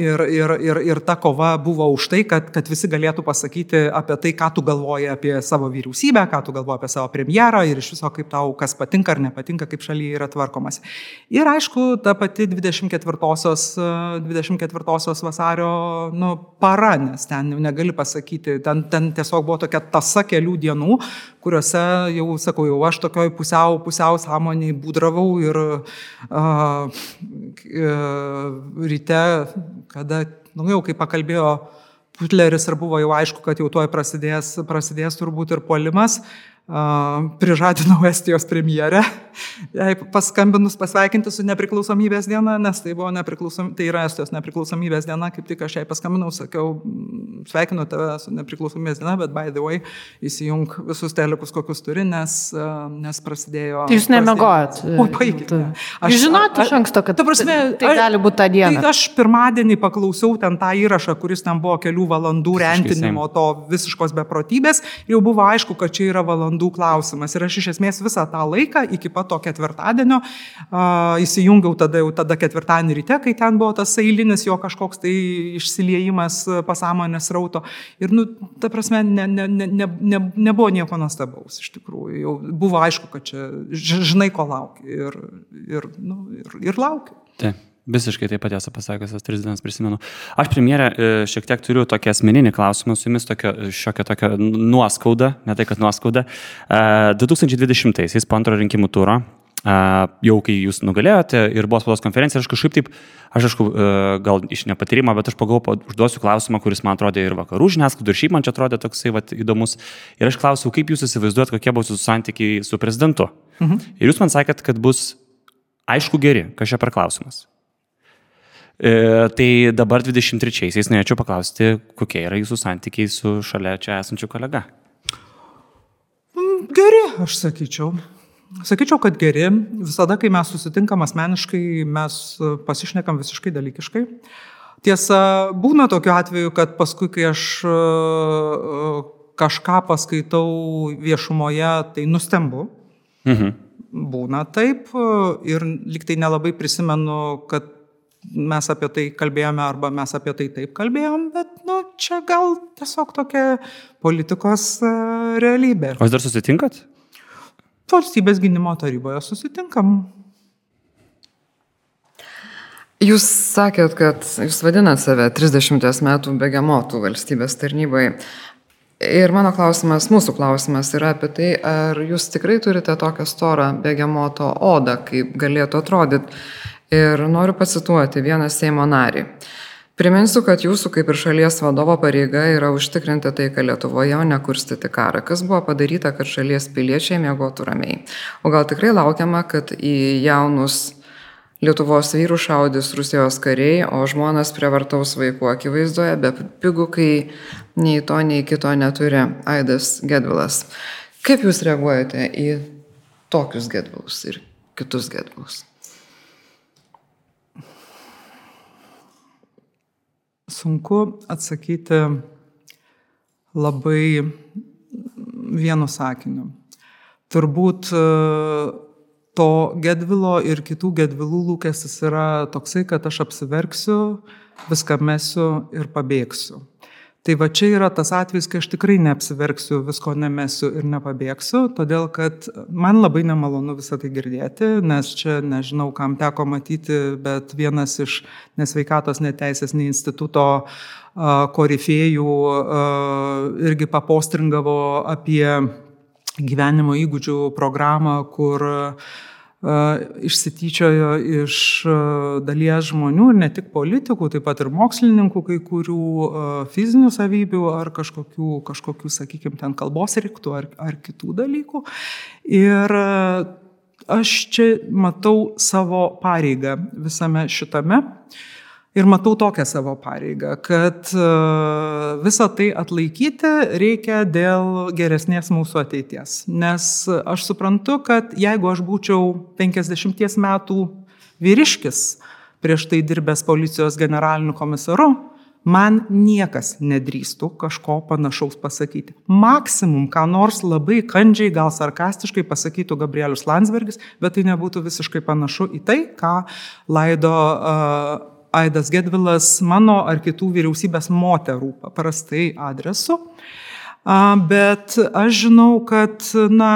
Ir, ir, ir, ir ta kova buvo už tai, kad, kad visi galėtų pasakyti apie tai, ką tu galvoji apie savo vyriausybę, ką tu galvoji apie savo premjerą ir iš viso, kaip tau kas patinka ar nepatinka, kaip šalyje yra tvarkomas. Ir aišku, ta pati 24-osios 24 vasario nu, para, nes ten jau negali pasakyti, ten, ten tiesiog buvo tokia tasa kelių dienų, kuriuose jau, sakau, jau aš tokioj pusiau, pusiau sąmoniai būdravau ir uh, ryte, kada, nu jau kaip pakalbėjo Putleris ir buvo jau aišku, kad jau tuoj prasidės, prasidės turbūt ir puolimas, prižadinau Estijos premjerę, jai paskambinus pasveikinti su nepriklausomybės diena, nes tai, buvo nepriklausom, tai yra Estijos nepriklausomybės diena, kaip tik aš jai paskambinau, sakiau, sveikinu tave su nepriklausomybės diena, bet by the way, įsijung visus telekus, kokius turi, nes, nes prasidėjo... Tai jūs nemegojat. O, paikite. Aš žinot iš anksto, kad ta prasme, tai gali būti tą dieną. Tai aš pirmadienį paklausiau ten tą įrašą, kuris ten buvo kelių valandų rentinimo to visiškos beprotybės, jau buvo aišku, kad čia yra valandų valandų klausimas. Ir aš iš esmės visą tą laiką iki pat to ketvirtadienio uh, įsijungiau tada jau tada ketvirtadienį ryte, kai ten buvo tas eilinis jo kažkoks tai išsiliejimas pasąmonės rauto. Ir, nu, ta prasme, ne, ne, ne, ne, ne, nebuvo nieko nuostabaus iš tikrųjų. Jau buvo aišku, kad čia žinai, ko laukia. Ir, ir, nu, ir, ir laukia. Taip. Visiškai taip pat esu pasakęs, tas tris dienas prisimenu. Aš premjerė e, šiek tiek turiu tokį asmeninį klausimą su jumis, tokio, šiokią tokią nuoskaudą, ne tai kad nuoskaudą. 2020-aisiais po antro rinkimų turo, jau kai jūs nugalėjote ir buvo spaudos konferencija, aš kažkaip taip, aš aišku, e, gal iš nepatyrimo, bet aš pagalvoju, užduosiu klausimą, kuris man atrodė ir vakarų žiniasklaidų, ir šiaip man čia atrodė toksai vat, įdomus. Ir aš klausiau, kaip jūs įsivaizduojat, kokie bus jūsų santykiai su prezidentu. Mhm. Ir jūs man sakėt, kad bus aišku geri, čia per klausimas. E, tai dabar 23-aisiais norėčiau paklausti, kokie yra jūsų santykiai su šalia čia esančiu kolega. Mm, geri, aš sakyčiau. Sakyčiau, kad geri. Visada, kai mes susitinkam asmeniškai, mes pasišnekam visiškai dalykiškai. Tiesa, būna tokiu atveju, kad paskui, kai aš e, kažką paskaitau viešumoje, tai nustembu. Mhm. Būna taip ir liktai nelabai prisimenu, kad mes apie tai kalbėjome arba mes apie tai taip kalbėjom, bet nu, čia gal tiesiog tokia politikos e, realybė. O jūs dar susitinkat? Valstybės gynimo taryboje susitinkam. Jūs sakėt, kad jūs vadinat save 30 metų begemotų valstybės tarnybai. Ir mano klausimas, mūsų klausimas yra apie tai, ar jūs tikrai turite tokią storą begemoto odą, kaip galėtų atrodyti. Ir noriu pacituoti vieną Seimo narį. Priminsiu, kad jūsų kaip ir šalies vadovo pareiga yra užtikrinti taiką Lietuvoje, o ne kurstyti karą. Kas buvo padaryta, kad šalies piliečiai mėgotų ramiai? O gal tikrai laukiama, kad į jaunus Lietuvos vyrų šaudys Rusijos kariai, o žmonas prievartaus vaikų akivaizdoje, be pigų, kai nei to, nei kito neturi Aidas Gedvilas. Kaip jūs reaguojate į tokius Gedvilus ir kitus Gedvilus? Sunku atsakyti labai vienu sakiniu. Turbūt e, to gedvilo ir kitų gedvilų lūkestis yra toksai, kad aš apsiverksiu, viską mesiu ir pabėgsiu. Tai va čia yra tas atvejis, kai aš tikrai neapsiverksiu, visko nemesiu ir nepabėgsiu, todėl kad man labai nemalonu visą tai girdėti, nes čia nežinau, kam teko matyti, bet vienas iš nesveikatos neteisės nei instituto korifėjų irgi papostringavo apie gyvenimo įgūdžių programą, kur uh, išsityčiojo iš dalies žmonių ir ne tik politikų, taip pat ir mokslininkų, kai kurių fizinių savybių ar kažkokių, kažkokių sakykime, ten kalbos reiktų ar, ar kitų dalykų. Ir aš čia matau savo pareigą visame šitame. Uh, Ir matau tokią savo pareigą, kad e, visą tai atlaikyti reikia dėl geresnės mūsų ateities. Nes aš suprantu, kad jeigu aš būčiau 50 metų vyriškis, prieš tai dirbęs policijos generaliniu komisaru, man niekas nedrįstų kažko panašaus pasakyti. Maksimum, ką nors labai kandžiai, gal sarkastiškai pasakytų Gabrielius Landsbergis, bet tai nebūtų visiškai panašu į tai, ką laido uh, Aidas Gedvilas mano ar kitų vyriausybės moterų paprastai adresu. Bet aš žinau, kad, na,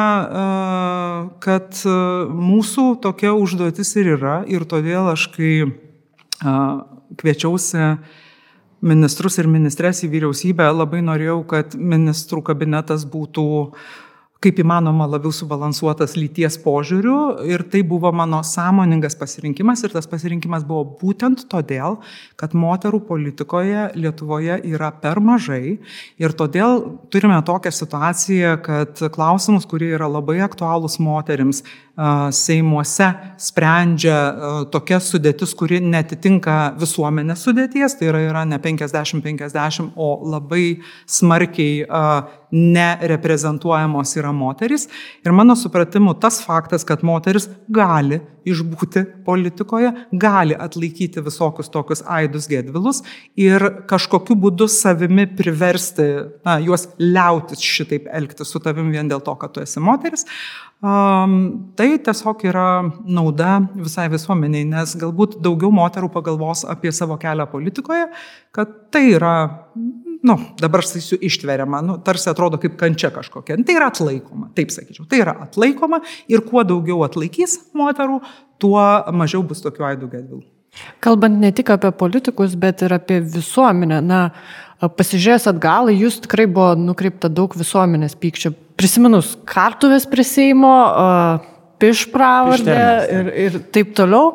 kad mūsų tokia užduotis ir yra ir todėl aš, kai kviečiausi ministrus ir ministres į vyriausybę, labai norėjau, kad ministrų kabinetas būtų kaip įmanoma labiau subalansuotas lyties požiūriu ir tai buvo mano sąmoningas pasirinkimas ir tas pasirinkimas buvo būtent todėl, kad moterų politikoje Lietuvoje yra per mažai ir todėl turime tokią situaciją, kad klausimus, kurie yra labai aktualūs moterims, Seimuose sprendžia tokia sudėtis, kuri netitinka visuomenės sudėties, tai yra, yra ne 50-50, o labai smarkiai nereprezentuojamos yra moteris. Ir mano supratimu, tas faktas, kad moteris gali išbūti politikoje, gali atlaikyti visokius tokius aidus gedvilus ir kažkokiu būdu savimi priversti na, juos liautis šitaip elgtis su tavim vien dėl to, kad tu esi moteris, Tai tiesiog yra nauda visai visuomeniai, nes galbūt daugiau moterų pagalvos apie savo kelią politikoje, kad tai yra, nu, dabar sakysiu, ištveriama, nu, tarsi atrodo kaip kančia kažkokia. Tai yra atlaikoma, taip sakyčiau, tai yra atlaikoma ir kuo daugiau atlaikys moterų, tuo mažiau bus tokių aidų gedvilų. Kalbant ne tik apie politikus, bet ir apie visuomenę, na, pasižiūrėjęs atgal, jūs tikrai buvo nukreipta daug visuomenės pykčio. Prisiminus kartuvės prie Seimo, pišpravardę ir, ir taip toliau.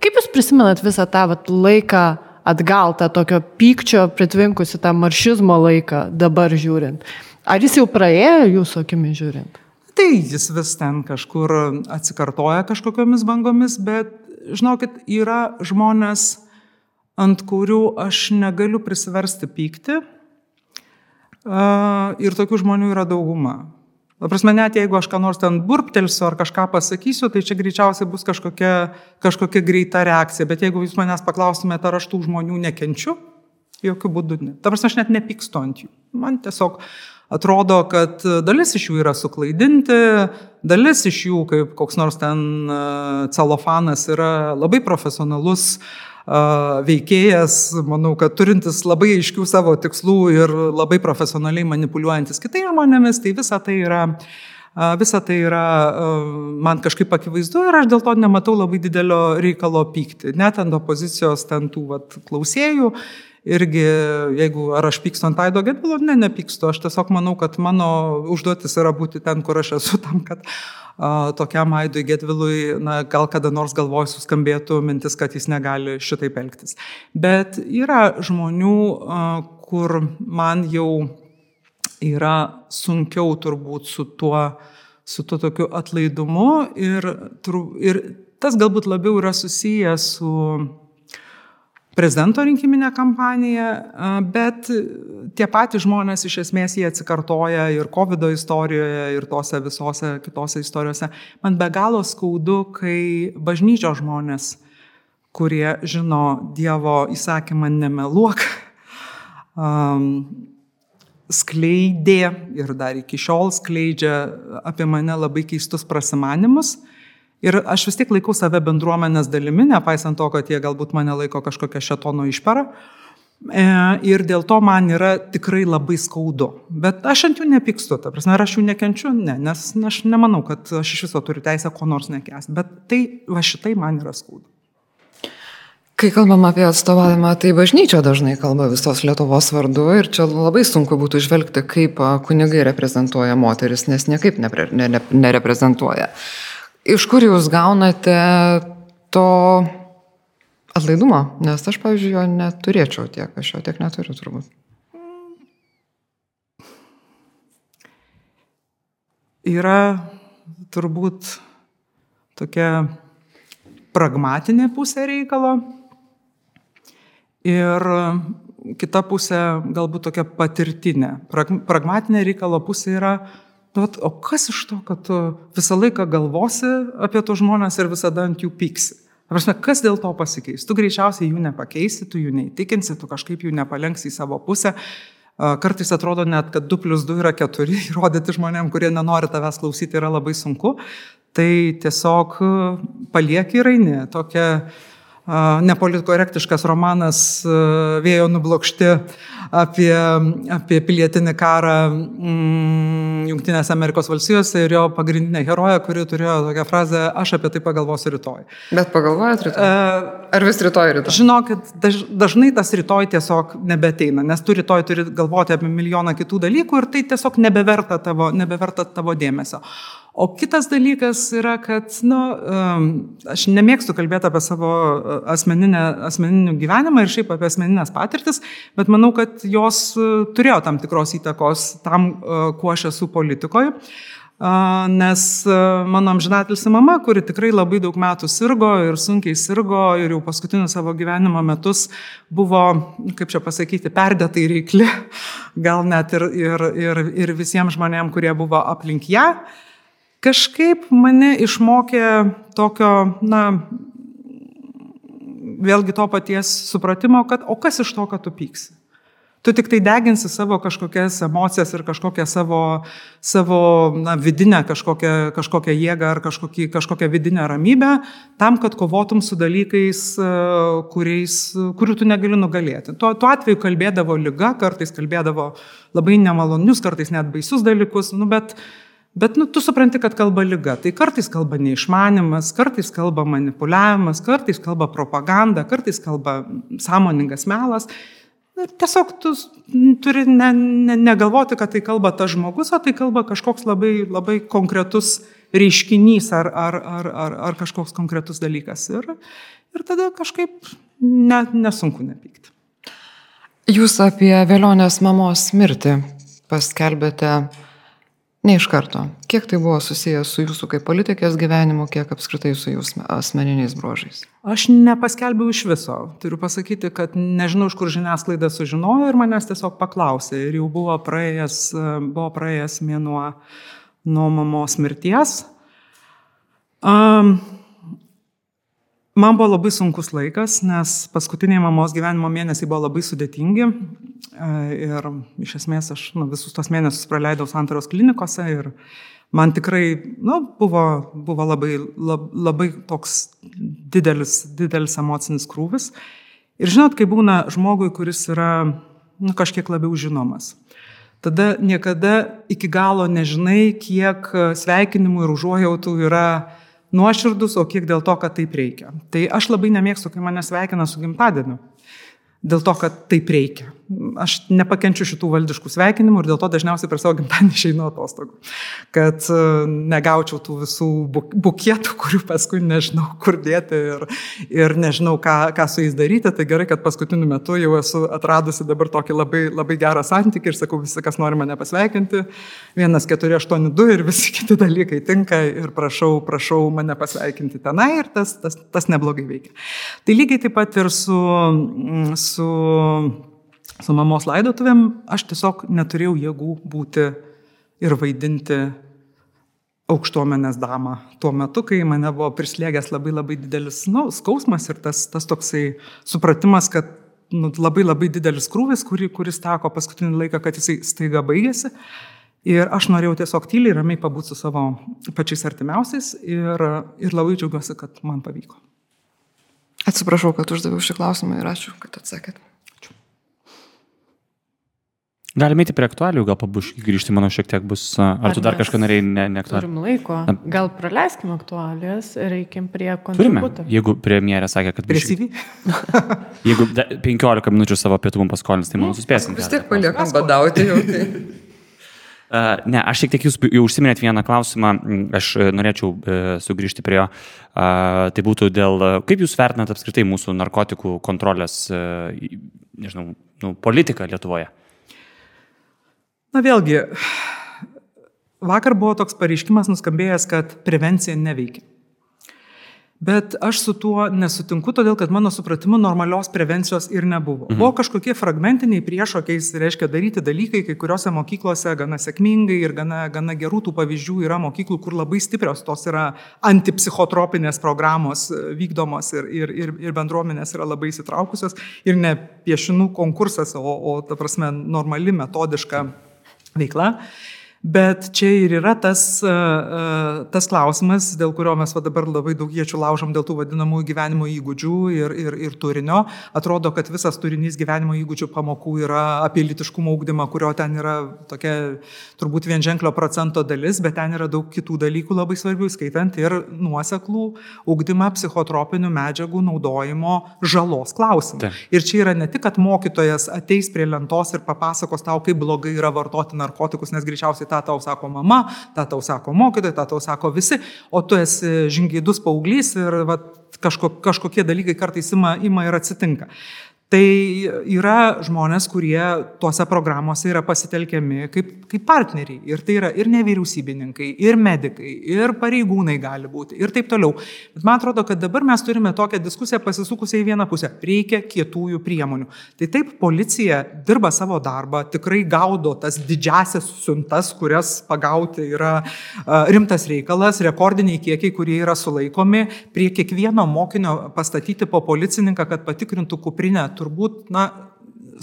Kaip jūs prisimenat visą tą vat, laiką atgal, tą tokio pykčio pritvinkusi tą maršizmo laiką dabar žiūrint? Ar jis jau praėjo jūsų akimi žiūrint? Tai jis vis ten kažkur atsikartoja kažkokiamis bangomis, bet žinokit, yra žmonės, ant kurių aš negaliu prisiversti pykti. Ir tokių žmonių yra dauguma. Ta prasme, net jeigu aš ką nors ten burptelsiu ar kažką pasakysiu, tai čia greičiausiai bus kažkokia, kažkokia greita reakcija. Bet jeigu jūs manęs paklaustumėte, ar aš tų žmonių nekenčiu, jokių būdų ne. Ta prasme, aš net nepykstu ant jų. Man tiesiog atrodo, kad dalis iš jų yra suklaidinti, dalis iš jų, kaip koks nors ten celofanas, yra labai profesionalus uh, veikėjas, manau, kad turintis labai aiškių savo tikslų ir labai profesionaliai manipuliuojantis kitais žmonėmis, tai visa tai yra Visa tai yra man kažkaip akivaizdu ir aš dėl to nematau labai didelio reikalo pykti. Net ant opozicijos ten tų vat, klausėjų irgi, jeigu ar aš pykstu ant Aido Gedvilo, ne, nepykstu. Aš tiesiog manau, kad mano užduotis yra būti ten, kur aš esu, tam, kad tokiam Aidui Getvilui, na, gal kada nors galvoj suskambėtų mintis, kad jis negali šitaip elgtis. Bet yra žmonių, kur man jau yra sunkiau turbūt su tuo, su tuo tokiu atlaidumu ir, ir tas galbūt labiau yra susijęs su prezidento rinkiminę kampaniją, bet tie patys žmonės iš esmės jie atsikartoja ir COVID istorijoje, ir tose visose kitose istorijose. Man be galo skaudu, kai bažnyčio žmonės, kurie žino Dievo įsakymą nemeluok, um, skleidė ir dar iki šiol skleidžia apie mane labai keistus prasimanimus Ir aš vis tiek laikau save bendruomenės dalimi, nepaisant to, kad jie galbūt mane laiko kažkokią šetono išperą. Ir dėl to man yra tikrai labai skaudu. Bet aš ant jų nepykstu, ta prasme, ar aš jų nekenčiu, ne, nes aš nemanau, kad aš iš viso turiu teisę ko nors nekesti. Bet tai, va šitai man yra skaudu. Kai kalbam apie atstovavimą, tai bažnyčia dažnai kalba visos Lietuvos vardu ir čia labai sunku būtų žvelgti, kaip kunigai reprezentuoja moteris, nes niekaip nepre, ne, ne, nereprezentuoja. Iš kur jūs gaunate to atlaidumo? Nes aš, pavyzdžiui, jo neturėčiau tiek, aš jo tiek neturiu turbūt. Yra turbūt tokia pragmatinė pusė reikalo ir kita pusė galbūt tokia patirtinė. Pragmatinė reikalo pusė yra Nu, vat, o kas iš to, kad tu visą laiką galvosi apie tos žmonės ir visada ant jų pyksi? Prasme, kas dėl to pasikeis? Tu greičiausiai jų nepakeisi, tu jų neįtikinsi, tu kažkaip jų nepalenksi į savo pusę. Kartais atrodo net, kad 2 plus 2 yra 4, įrodyti žmonėm, kurie nenori tavęs klausyti, yra labai sunku. Tai tiesiog palieki ir eini. Tokia nepolitkorektiškas romanas Vėjo nublokšti apie, apie pilietinį karą mm, Junktinėse Amerikos valstijose ir jo pagrindinė heroja, kuri turėjo tokią frazę, aš apie tai pagalvosiu rytoj. Bet pagalvojat rytoj? Ar vis rytoj rytoj? Žinokit, daž, dažnai tas rytoj tiesiog nebeteina, nes tu rytoj turi galvoti apie milijoną kitų dalykų ir tai tiesiog nebeverta tavo, nebeverta tavo dėmesio. O kitas dalykas yra, kad, na, nu, aš nemėgstu kalbėti apie savo e, asmeninį gyvenimą ir šiaip apie asmeninės patirtis, bet manau, kad jos e, turėjo tam tikros įtakos tam, e, kuo aš esu politikoje. Nes mano amžinatilsi mama, kuri tikrai labai daug metų sirgo ir sunkiai sirgo ir jau paskutinius savo gyvenimo metus buvo, kaip čia pasakyti, perdėtai reikli, gal net ir, ir, ir, ir visiems žmonėms, kurie buvo aplink ją kažkaip mane išmokė tokio, na, vėlgi to paties supratimo, kad o kas iš to, kad tu pyksi? Tu tik tai deginsi savo kažkokias emocijas ir kažkokią savo, savo na, vidinę kažkokią, kažkokią jėgą ar kažkokį, kažkokią vidinę ramybę tam, kad kovotum su dalykais, e, kuriais, kurių tu negali nugalėti. Tuo, tuo atveju kalbėdavo lyga, kartais kalbėdavo labai nemalonius, kartais net baisius dalykus, nu, bet uh, Bet nu, tu supranti, kad kalba lyga. Tai kartais kalba neišmanimas, kartais kalba manipuliavimas, kartais kalba propaganda, kartais kalba sąmoningas melas. Ir tiesiog tu turi ne, ne, negalvoti, kad tai kalba tas žmogus, o tai kalba kažkoks labai, labai konkretus reiškinys ar, ar, ar, ar, ar kažkoks konkretus dalykas. Ir, ir tada kažkaip ne, nesunku nepykti. Jūs apie vėlionės mamos mirtį paskelbėte Ne iš karto. Kiek tai buvo susijęs su jūsų kaip politikės gyvenimu, kiek apskritai su jūsų asmeniniais bruožais? Aš nepaskelbiau iš viso. Turiu pasakyti, kad nežinau, iš kur žiniasklaida sužinojo ir manęs tiesiog paklausė. Ir jau buvo praėjęs, buvo praėjęs mėnuo nuo mamos mirties. Um, Man buvo labai sunkus laikas, nes paskutiniai mamos gyvenimo mėnesiai buvo labai sudėtingi e, ir iš esmės aš nu, visus tos mėnesius praleidau santaros klinikose ir man tikrai nu, buvo, buvo labai, lab, labai toks didelis, didelis emocinis krūvis. Ir žinot, kai būna žmogui, kuris yra nu, kažkiek labiau žinomas. Tada niekada iki galo nežinai, kiek sveikinimų ir užuojautų yra nuoširdus, o kiek dėl to, kad taip reikia. Tai aš labai nemėgstu, kai mane sveikina su gimtadieniu dėl to, kad taip reikia. Aš nepakenčiu šitų valdiškų sveikinimų ir dėl to dažniausiai per savo gimtadienį išeinu atostogų. Kad e, negaučiau tų visų bukietų, kurių paskui nežinau, kur dėti ir, ir nežinau, ką, ką su jais daryti. Tai gerai, kad paskutiniu metu jau esu atradusi dabar tokį labai, labai gerą santykį ir sakau, visi, kas nori mane pasveikinti, 1482 ir visi kiti dalykai tinka ir prašau, prašau mane pasveikinti tenai ir tas, tas, tas neblogai veikia. Tai lygiai taip pat ir su, su su, mamos laidotuvėm aš tiesiog neturėjau jėgų būti ir vaidinti aukštuomenės damą. Tuo metu, kai mane buvo prislėgęs labai labai didelis nu, skausmas ir tas, tas toksai supratimas, kad nu, labai labai didelis krūvis, kuri, kuris teko paskutinį laiką, kad jisai staiga baigėsi. Ir aš norėjau tiesiog tyliai, ramiai pabūti su savo pačiais artimiausiais ir, ir labai džiaugiuosi, kad man pavyko. Atsiprašau, kad uždaviau šį klausimą ir ačiū, kad atsakėt. Galime eiti prie aktualių, gal pabuškai grįžti, manau, šiek tiek bus. Ar, ar tu dar kažką norėjai ne, neaktualių? Turim laiko. Gal praleiskim aktualijas ir reikim prie kontributų. Turime. Jeigu premjerė sakė, kad... Prie CV? Jeigu 15 minučių savo pietų mums paskolins, tai manau, suspėsim. Vis tiek paliekam badauti jau. Tai. Uh, ne, aš šiek tiek jūs jau užsiminėt vieną klausimą, aš e, norėčiau uh, sugrįžti prie jo. Uh, tai būtų dėl, kaip jūs vertinat apskritai mūsų narkotikų kontrolės, uh, nežinau, nu, politiką Lietuvoje? Na vėlgi, vakar buvo toks pareiškimas nuskambėjęs, kad prevencija neveikia. Bet aš su tuo nesutinku, todėl kad mano supratimu normalios prevencijos ir nebuvo. Mhm. Buvo kažkokie fragmentiniai priešokiais, reiškia daryti dalykai, kai kuriuose mokyklose gana sėkmingai ir gana, gana gerų tų pavyzdžių yra mokyklų, kur labai stiprios tos yra antipsichotropinės programos e, vykdomos ir, ir, ir, ir bendruomenės yra labai įsitraukusios ir ne piešinų konkursas, o, o ta prasme normali metodiška veikla. Bet čia ir yra tas, tas klausimas, dėl kurio mes va dabar labai daug iečių laužom dėl tų vadinamų gyvenimo įgūdžių ir, ir, ir turinio. Atrodo, kad visas turinys gyvenimo įgūdžių pamokų yra apie litiškumo ūkdymą, kurio ten yra tokia turbūt vienženklio procento dalis, bet ten yra daug kitų dalykų labai svarbių, skaitant ir nuoseklų ūkdymą psichotropinių medžiagų naudojimo žalos klausimą. Taip. Ir čia yra ne tik, kad mokytojas ateis prie lentos ir papasakos tau, kaip blogai yra vartoti narkotikus, nes greičiausiai tą tau sako mama, tą tau sako mokytojai, tą tau sako visi, o tu esi žingeidus paauglys ir va, kažko, kažkokie dalykai kartais ima, ima ir atsitinka. Tai yra žmonės, kurie tuose programuose yra pasitelkiami kaip, kaip partneriai. Ir tai yra ir nevyriausybininkai, ir medikai, ir pareigūnai gali būti, ir taip toliau. Bet man atrodo, kad dabar mes turime tokią diskusiją pasisukusią į vieną pusę. Reikia kietųjų priemonių. Tai taip, policija dirba savo darbą, tikrai gaudo tas didžiasias siuntas, kurias pagauti yra rimtas reikalas, rekordiniai kiekiai, kurie yra sulaikomi, prie kiekvieno mokinio pastatyti po policininką, kad patikrintų kuprinę turbūt, na,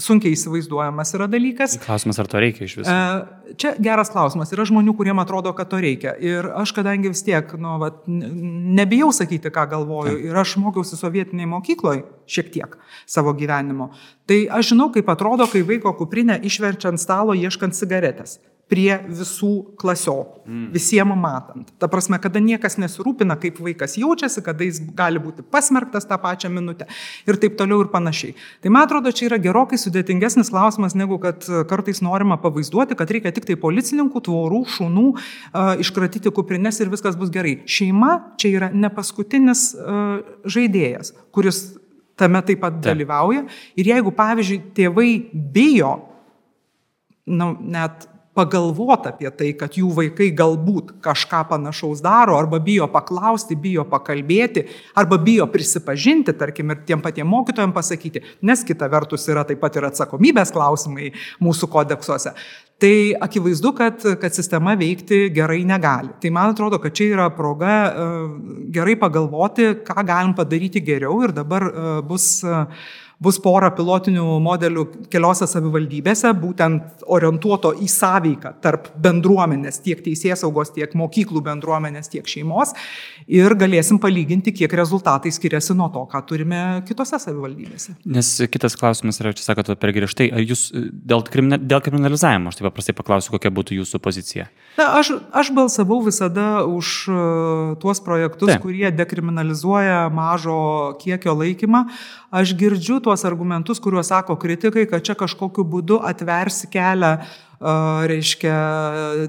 sunkiai įsivaizduojamas yra dalykas. Klausimas, ar to reikia iš viso? E, čia geras klausimas. Yra žmonių, kuriems atrodo, kad to reikia. Ir aš, kadangi vis tiek, nu, vat, nebijau sakyti, ką galvoju, ir aš mokiausi sovietiniai mokykloje šiek tiek savo gyvenimo, tai aš žinau, kaip atrodo, kai vaiko kuprinę išverčia ant stalo ieškant cigaretės prie visų klasiokų, mm. visiems matant. Ta prasme, kada niekas nesirūpina, kaip vaikas jaučiasi, kada jis gali būti pasmerktas tą pačią minutę ir taip toliau ir panašiai. Tai man atrodo, čia yra gerokai sudėtingesnis klausimas, negu kad kartais norima pavaizduoti, kad reikia tik tai policininkų, tvorų, šunų, uh, iškratyti kuprinės ir viskas bus gerai. Šeima čia yra ne paskutinis uh, žaidėjas, kuris tame taip pat dalyvauja. Ir jeigu, pavyzdžiui, tėvai bijo, na, net pagalvoti apie tai, kad jų vaikai galbūt kažką panašaus daro, arba bijo paklausti, bijo pakalbėti, arba bijo prisipažinti, tarkim, ir tiem patiem mokytojams pasakyti, nes kita vertus yra taip pat ir atsakomybės klausimai mūsų kodeksuose. Tai akivaizdu, kad, kad sistema veikti gerai negali. Tai man atrodo, kad čia yra proga uh, gerai pagalvoti, ką galim padaryti geriau ir dabar uh, bus uh, bus pora pilotinių modelių keliose savivaldybėse, būtent orientuoto į sąveiką tarp bendruomenės, tiek teisės saugos, tiek mokyklų bendruomenės, tiek šeimos. Ir galėsim palyginti, kiek rezultatai skiriasi nuo to, ką turime kitose savivaldybėse. Nes kitas klausimas yra, čia sakote, per griežtai, ar jūs dėl, krimina, dėl kriminalizavimo, aš taip paprastai paklausiu, kokia būtų jūsų pozicija? Na, aš, aš balsavau visada už uh, tuos projektus, taip. kurie dekriminalizuoja mažo kiekio laikymą. Aš girdžiu tuos argumentus, kuriuos sako kritikai, kad čia kažkokiu būdu atversi kelią reiškia,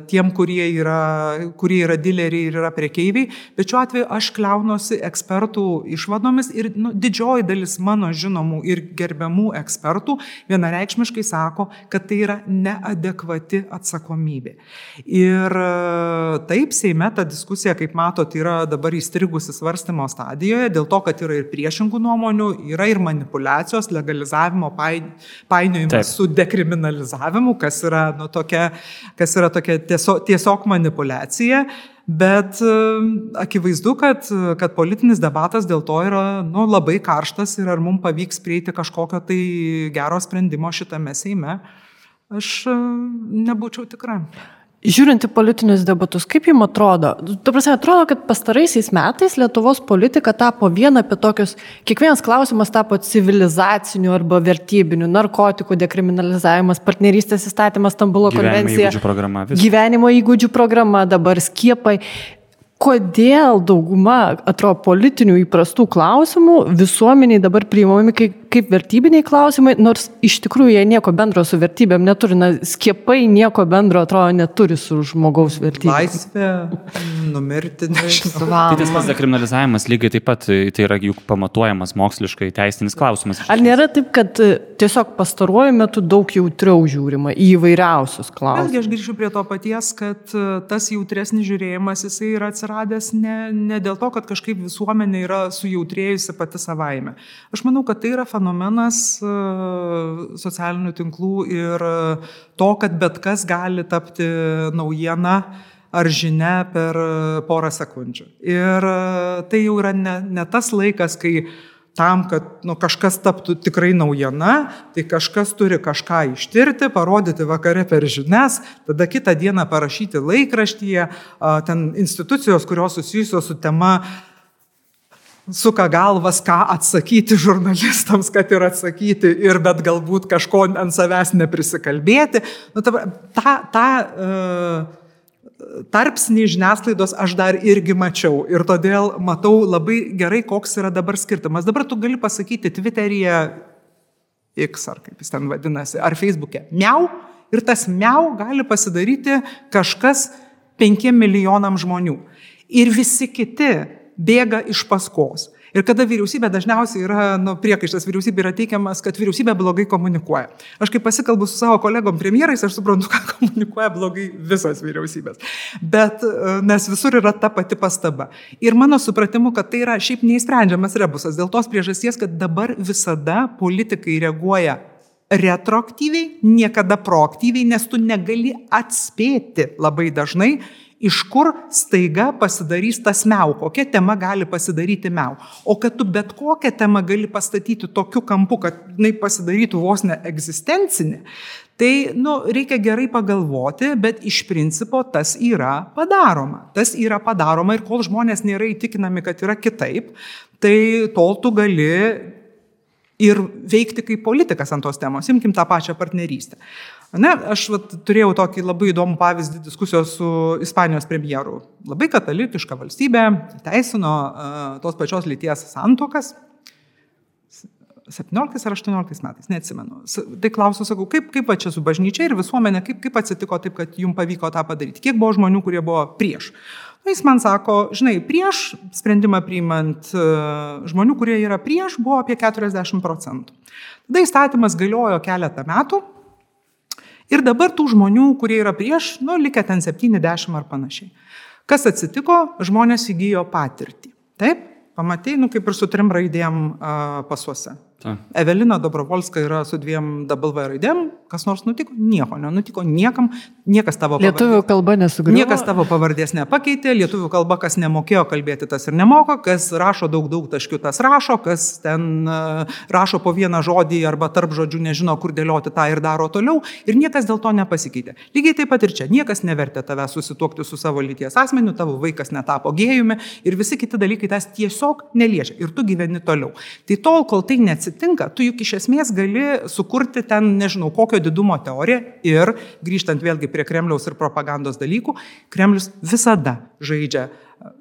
tiem, kurie yra, kurie yra dileriai ir yra priekeiviai, bet šiuo atveju aš kliaunuosi ekspertų išvadomis ir nu, didžioji dalis mano žinomų ir gerbiamų ekspertų vienareikšmiškai sako, kad tai yra neadekvati atsakomybė. Ir taip, Seime ta diskusija, kaip matot, yra dabar įstrigusi svarstymo stadijoje, dėl to, kad yra ir priešingų nuomonių, yra ir manipulacijos, legalizavimo painiojimas su dekriminalizavimu, kas yra nu, tokia, kas yra tokia tiesiog, tiesiog manipulacija. Bet e, akivaizdu, kad, kad politinis debatas dėl to yra nu, labai karštas ir ar mums pavyks prieiti kažkokio tai gero sprendimo šitame Seime, aš e, nebūčiau tikra. Žiūrint į politinius debatus, kaip jums atrodo? Tu prasme, atrodo, kad pastaraisiais metais Lietuvos politika tapo viena apie tokius, kiekvienas klausimas tapo civilizaciniu arba vertybiniu, narkotikų dekriminalizavimas, partnerystės įstatymas, Stambulo konvencija. Gyvenimo įgūdžių programa. Vis. Gyvenimo įgūdžių programa, dabar skiepai kodėl dauguma, atrodo, politinių įprastų klausimų visuomeniai dabar priimami kaip, kaip vertybiniai klausimai, nors iš tikrųjų jie nieko bendro su vertybėm neturi, na, skiepai nieko bendro, atrodo, neturi su žmogaus vertybėm. Laisvė, numirti, nežinau. Tai tas pats dekriminalizavimas lygiai taip pat, tai yra juk pamatuojamas moksliškai teisinis klausimas. Ar nėra taip, kad e, tiesiog pastaruoju metu daug jautriau žiūrima į įvairiausius klausimus? Vėlgi aš grįšiu prie to paties, kad e, tas jautresnis žiūrėjimas, jisai yra atsiradęs ne, ne dėl to, kad kažkaip visuomenė yra sujautrėjusi pati savaime. Aš manau, kad tai yra fenomenas e, socialinių tinklų ir to, kad bet kas gali tapti naujiena ar žinia per porą sekundžių. Ir e, tai jau yra ne, ne tas laikas, kai tam, kad nu, kažkas taptų tikrai naujiena, tai kažkas turi kažką ištirti, parodyti vakare per žinias, tada kitą dieną parašyti laikraštyje, ten institucijos, kurios susijusios su tema, suka galvas, ką atsakyti žurnalistams, kad ir atsakyti, ir bet galbūt kažko ant savęs neprisikalbėti. Nu, ta, ta, ta, uh, tarpsnį žiniasklaidos aš dar irgi mačiau ir todėl matau labai gerai, koks yra dabar skirtumas. Dabar tu gali pasakyti Twitteryje X ar kaip jis ten vadinasi, ar Facebook'e miau ir tas miau gali pasidaryti kažkas penkiem milijonam žmonių. Ir visi kiti bėga iš paskos. Ir kada vyriausybė dažniausiai yra, nu, priekaištas vyriausybė yra teikiamas, kad vyriausybė blogai komunikuoja. Aš kai pasikalbu su savo kolegom premjerais, aš suprantu, ką komunikuoja blogai visos vyriausybės. Bet, e, nes visur yra ta pati pastaba. Ir mano supratimu, kad tai yra šiaip neįsprendžiamas rebusas dėl tos priežasties, kad dabar visada politikai reaguoja retroaktyviai, niekada proaktyviai, nes tu negali atspėti labai dažnai iš kur staiga pasidarys tas miau, kokia tema gali pasidaryti miau. O kad tu bet kokią temą gali pastatyti tokiu kampu, kad jinai pasidarytų vos ne egzistencinė, tai nu, reikia gerai pagalvoti, bet iš principo tas yra padaroma. Tas yra padaroma ir kol žmonės nėra įtikinami, kad yra kitaip, tai tol tu gali ir veikti kaip politikas ant tos temos. Imkim tą pačią partnerystę. Ne, aš vat, turėjau tokį labai įdomų pavyzdį diskusijos su Ispanijos premjeru. Labai katalikiška valstybė teisino uh, tos pačios lyties santokas. 17 ar 18 metais, neatsimenu. Tai klausiu, sakau, kaip, kaip čia su bažnyčia ir visuomenė, kaip, kaip atsitiko taip, kad jums pavyko tą padaryti? Kiek buvo žmonių, kurie buvo prieš? Na, jis man sako, žinai, prieš sprendimą priimant žmonių, kurie yra prieš, buvo apie 40 procentų. Tada įstatymas galiojo keletą metų, Ir dabar tų žmonių, kurie yra prieš, nu, likę ten 70 ar panašiai. Kas atsitiko? Žmonės įgyjo patirtį. Taip, pamatėjai, nu, kaip ir su trim raidėm uh, pasuose. Ta. Evelina Dobrovolska yra su dviem W raidėm, kas nors nutiko, nieko nenutiko, niekam, niekas tavo pavardės. Lietuvių kalba nesugriuvo. Niekas tavo pavardės nepakeitė, lietuvių kalba, kas nemokėjo kalbėti, tas ir nemoko, kas rašo daug, daug taškių, tas rašo, kas ten uh, rašo po vieną žodį arba tarp žodžių nežino, kur dėlioti tą ir daro toliau ir niekas dėl to nepasikeitė. Lygiai taip pat ir čia, niekas nevertė tave susituokti su savo lyties asmeniu, tavo vaikas netapo gėjumi ir visi kiti dalykai tas tiesiog neliečia ir tu gyveni toliau. Tai tol, kol tai neatsitinka, atsitinka, tu juk iš esmės gali sukurti ten, nežinau, kokio didumo teoriją ir, grįžtant vėlgi prie Kremliaus ir propagandos dalykų, Kremlius visada žaidžia e,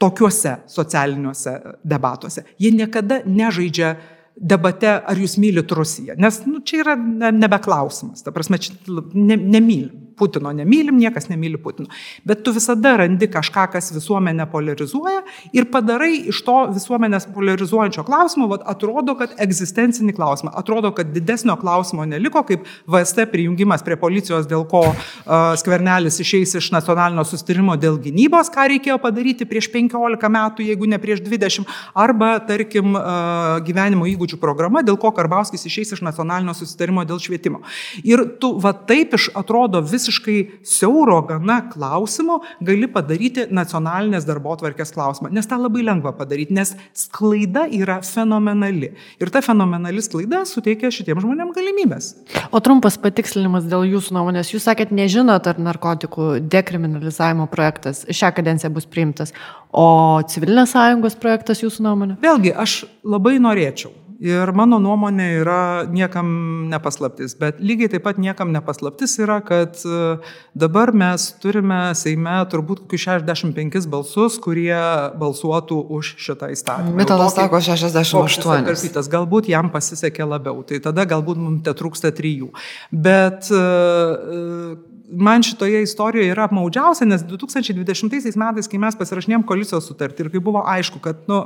tokiuose socialiniuose debatuose. Jie niekada nežaidžia debate, ar jūs mylit Rusiją. Nes nu, čia yra nebeklausimas. Ta prasme, čia ne, nemylim. Putino nemylim, niekas nemyli Putino. Bet tu visada randi kažką, kas visuomenę polarizuoja ir padarai iš to visuomenės polarizuojančio klausimo, vat, atrodo, kad egzistencinį klausimą. Atrodo, kad didesnio klausimo neliko, kaip VST prijungimas prie policijos, dėl ko uh, skvernelis išeis iš nacionalinio sustarimo dėl gynybos, ką reikėjo padaryti prieš 15 metų, jeigu ne prieš 20, arba, tarkim, uh, gyvenimo įgūdžių programa, dėl ko Karbauskis išeis iš nacionalinio susitarimo dėl švietimo. Ir tu va taip iš atrodo visiškai siauro gana klausimo gali padaryti nacionalinės darbo tvarkės klausimą. Nes tą labai lengva padaryti, nes sklaida yra fenomenali. Ir ta fenomenali sklaida suteikia šitiems žmonėms galimybės. O trumpas patikslinimas dėl jūsų nuomonės. Jūs sakėt, nežinot, ar narkotikų dekriminalizavimo projektas šią kadenciją bus priimtas, o civilinės sąjungos projektas jūsų nuomonė? Vėlgi, aš labai norėčiau, Ir mano nuomonė yra niekam nepaslaptis, bet lygiai taip pat niekam nepaslaptis yra, kad e, dabar mes turime Seime turbūt kokius 65 balsus, kurie balsuotų už šitą įstatymą. Mitalas sako 68. Galbūt jam pasisekė labiau, tai tada galbūt mums te trūksta trijų. Bet uh, man šitoje istorijoje yra apmaudžiausia, nes 2020 metais, kai mes pasirašinėjom koalicijos sutartį ir kai buvo aišku, kad nu,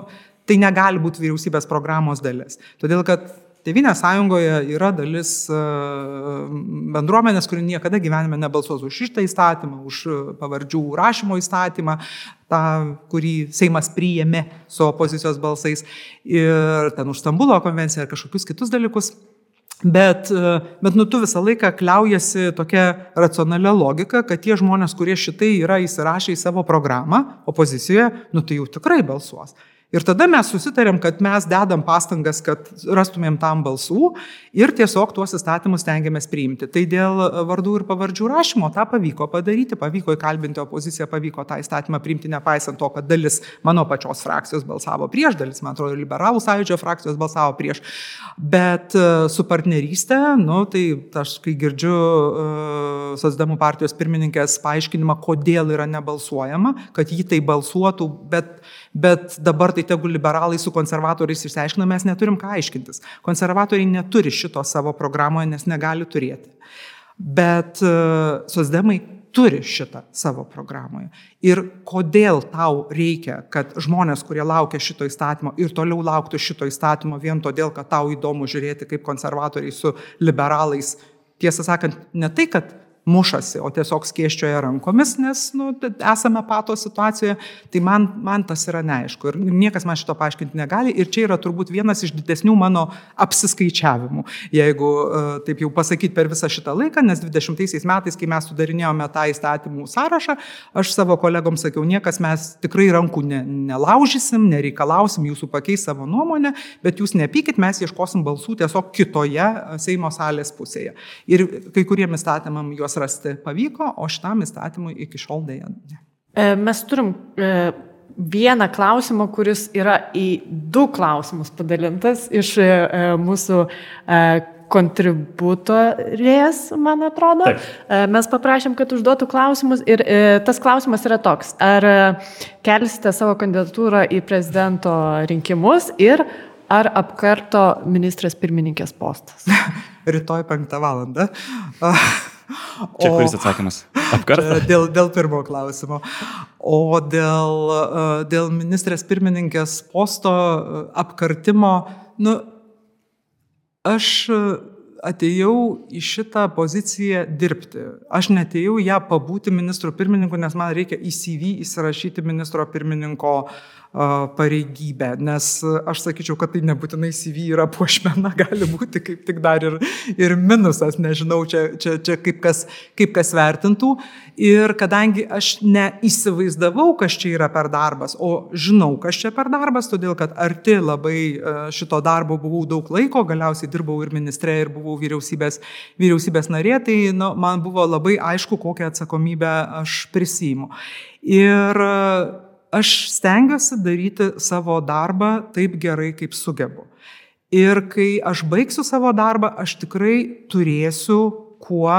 tai negali būti vyriausybės programos dalis. Todėl, kad Tevinė sąjungoje yra dalis e, bendruomenės, kuri niekada gyvenime nebalsuos už šitą įstatymą, už pavardžių rašymo įstatymą, tą, kurį Seimas priėmė su opozicijos balsais, ir ten už Stambulo konvenciją ir kažkokius kitus dalykus. Bet, e, bet nu, tu visą laiką kliaujasi tokia racionalia logika, kad tie žmonės, kurie šitai yra įsirašę į savo programą opozicijoje, nu tai jau tikrai balsuos. Ir tada mes susitarėm, kad mes dedam pastangas, kad rastumėm tam balsų ir tiesiog tuos įstatymus tengiamės priimti. Tai dėl vardų ir pavardžių rašymo tą pavyko padaryti, pavyko įkalbinti opoziciją, pavyko tą įstatymą priimti, nepaisant to, kad dalis mano pačios frakcijos balsavo prieš, dalis, man atrodo, liberalų sąjūdžio frakcijos balsavo prieš. Bet e, su partnerystė, nu, tai aš kai girdžiu uh, Sosdemų partijos pirmininkės paaiškinimą, kodėl yra nebalsuojama, kad jį tai balsuotų, bet bet dabar tai tegu liberalai su konservatoriais išsiaiškina, mes neturim ką aiškintis. Konservatoriai neturi šito savo programoje, nes negali turėti. Bet uh, sosdemai turi šitą savo programoje. Ir kodėl tau reikia, kad žmonės, kurie laukia šito įstatymo ir toliau lauktų šito įstatymo vien todėl, kad tau įdomu žiūrėti, kaip konservatoriai su liberalais, tiesą sakant, ne tai, kad mušasi, o tiesiog skėščioja rankomis, nes nu, esame pato situacijoje, tai man, man tas yra neaišku. Ir niekas man šito paaiškinti negali. Ir čia yra turbūt vienas iš didesnių mano apsiskaičiavimų, jeigu e, taip jau pasakyti per visą šitą laiką, nes 20 metais, kai mes sudarinėjome tą įstatymų sąrašą, aš savo kolegoms sakiau, niekas mes tikrai rankų ne, nelaužysim, nereikalausim jūsų pakeisti savo nuomonę, bet jūs nepykit, mes ieškosim balsų tiesiog kitoje Seimo salės pusėje. Ir kai kuriem įstatymam juos juos rasti pavyko, o šitam įstatymui iki šiol dėja ne. E, mes turim e, vieną klausimą, kuris yra į du klausimus padalintas iš e, mūsų kontributorės, man atrodo. Taip. Mes paprašėm, kad užduotų klausimus ir tas klausimas yra toks. Ar kelsite savo kandidatūrą į prezidento rinkimus ir ar apkarto ministras pirmininkės postas? Rytoj penktą valandą. Čia o, kuris atsakymas? Apkarta? Dėl, dėl pirmo klausimo. O dėl, e, dėl ministrės pirmininkės posto e, apkartimo, nu, aš atėjau į šitą poziciją dirbti. Aš netėjau ją pabūti ministro pirmininku, nes man reikia į CV įsirašyti ministro pirmininko uh, pareigybę, nes aš sakyčiau, kad tai nebūtinai CV yra puošmena, gali būti kaip tik dar ir, ir minusas, nežinau, čia, čia, čia kaip, kas, kaip kas vertintų. Ir kadangi aš neįsivaizdavau, kas čia yra per darbas, o žinau, kas čia per darbas, todėl kad arti labai šito darbo buvau daug laiko, galiausiai dirbau ir ministrė, ir buvau vyriausybės, vyriausybės narė, tai nu, man buvo labai aišku, kokią atsakomybę aš prisijimu. Ir aš stengiuosi daryti savo darbą taip gerai, kaip sugebu. Ir kai aš baigsiu savo darbą, aš tikrai turėsiu kuo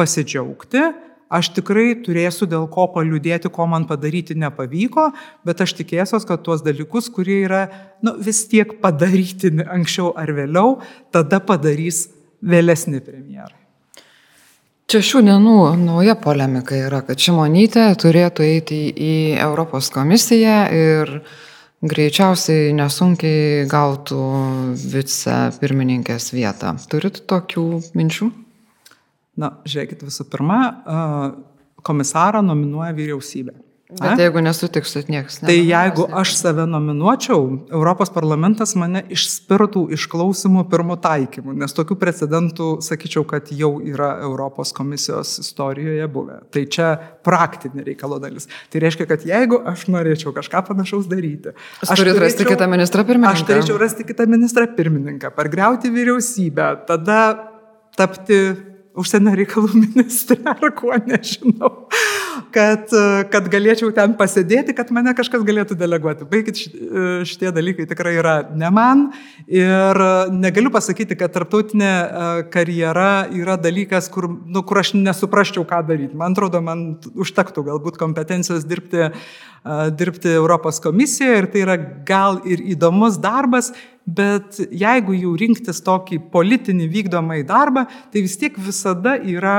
pasidžiaugti, aš tikrai turėsiu dėl ko paliūdėti, ko man padaryti nepavyko, bet aš tikėsiuos, kad tuos dalykus, kurie yra nu, vis tiek padaryti anksčiau ar vėliau, tada padarys vėlesni premjerai. Čia šių dienų nauja polemika yra, kad Šimonytė turėtų eiti į Europos komisiją ir greičiausiai nesunkiai gautų vicepirmininkės vietą. Turit tokių minčių? Na, žiūrėkit, visų pirma, komisarą nominuoja vyriausybė. Bet jeigu nesutiksit, niekas ne. Tai jeigu aš save nominuočiau, Europos parlamentas mane išspirtų iš klausimų pirmų taikymų, nes tokių precedentų, sakyčiau, kad jau yra Europos komisijos istorijoje buvę. Tai čia praktinė reikalo dalis. Tai reiškia, kad jeigu aš norėčiau kažką panašaus daryti, aš turėčiau rasti kitą ministrą pirmininką. Aš turėčiau rasti kitą ministrą pirmininką, pargriauti vyriausybę, tada tapti užsienio reikalų ministrė ar kuo nežinau kad, kad galėčiau ten pasėdėti, kad mane kažkas galėtų deleguoti. Baigit šitie dalykai tikrai yra ne man ir negaliu pasakyti, kad tarptautinė e, karjera yra dalykas, kur, nu, kur aš nesuprasčiau, ką daryti. Man atrodo, man užtektų galbūt kompetencijos dirbti, e, dirbti Europos komisijoje ir tai yra gal ir įdomus darbas, bet jeigu jau rinktis tokį politinį vykdomąjį darbą, tai vis tiek visada yra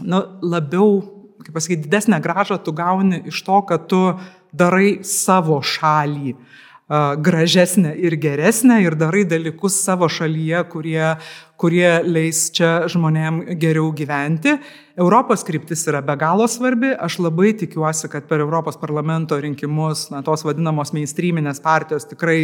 nu, labiau kaip pasakyti, didesnę gražą tu gauni iš to, kad tu darai savo šalį gražesnę ir geresnę ir darai dalykus savo šalyje, kurie, kurie leis čia žmonėm geriau gyventi. Europos kryptis yra be galo svarbi. Aš labai tikiuosi, kad per Europos parlamento rinkimus na, tos vadinamos mainstreaminės partijos tikrai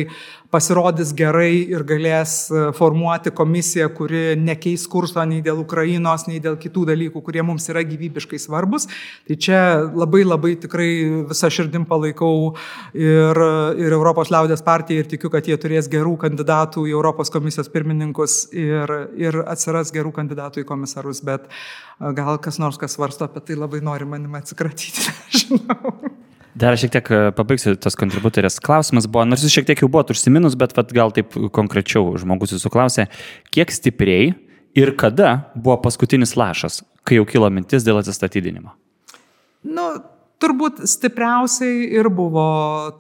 pasirodys gerai ir galės e, formuoti komisiją, kuri nekeis kurso nei dėl Ukrainos, nei dėl kitų dalykų, kurie mums yra gyvybiškai svarbus. Tai čia labai labai tikrai visą širdim palaikau ir, ir Europos liaudės partiją ir tikiu, kad jie turės gerų kandidatų į Europos komisijos pirmininkus ir, ir atsiras gerų kandidatų į komisarus. Bet gal kas nors, kas svarsto apie tai, labai nori manim atsikratyti, nežinau. Dar šiek tiek pabaigsiu tos kontributorės klausimas buvo, nors jūs šiek tiek jau buvote užsiminus, bet vat, gal taip konkrečiau žmogus jūsų klausė, kiek stipriai ir kada buvo paskutinis lašas, kai jau kilo mintis dėl atsistatydinimo? Nu, turbūt stipriausiai ir buvo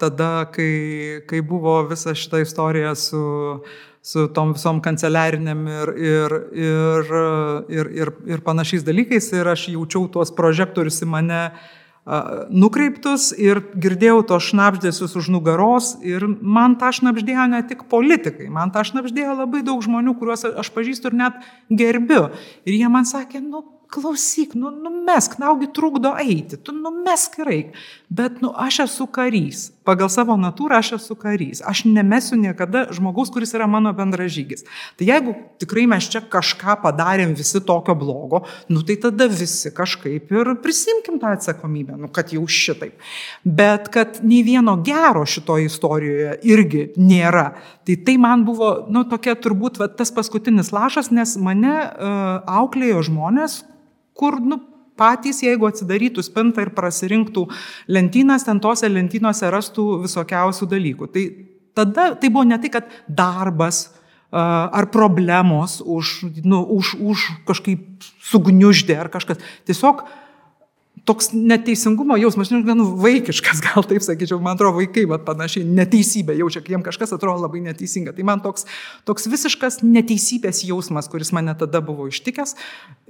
tada, kai, kai buvo visa šita istorija su su tom visom kanceliarinėm ir, ir, ir, ir, ir, ir panašiais dalykais ir aš jaučiau tuos prožektorius į mane nukreiptus ir girdėjau to šnapždėsius už nugaros ir man tą šnapždėjo ne tik politikai, man tą šnapždėjo labai daug žmonių, kuriuos aš pažįstu ir net gerbiu. Ir jie man sakė, nu klausyk, nu, numesk, naugi trukdo eiti, tu numesk ir eik. Bet, nu, aš esu karys. Pagal savo natūrą aš esu karys. Aš nemesiu niekada žmogaus, kuris yra mano bendražygis. Tai jeigu tikrai mes čia kažką padarėm visi tokio blogo, nu, tai tada visi kažkaip ir prisimkim tą atsakomybę, nu, kad jau šitaip. Bet kad nei vieno gero šitoje istorijoje irgi nėra. Tai tai man buvo, nu, tokia turbūt va, tas paskutinis lašas, nes mane uh, auklėjo žmonės, kur, nu, patys, jeigu atsidarytų spintą ir prasirinktų lentynas, ten tose lentynose rastų visokiausių dalykų. Tai tada tai buvo ne tai, kad darbas ar problemos už, nu, už, už kažkaip sugniuždė ar kažkas. Tiesiog toks neteisingumo jausmas, žinai, gan vaikiškas, gal taip sakyčiau, man atrodo, vaikai, bet panašiai, neteisybė jaučia, kai jiems kažkas atrodo labai neteisinga. Tai man toks, toks visiškas neteisybės jausmas, kuris mane tada buvo ištikęs.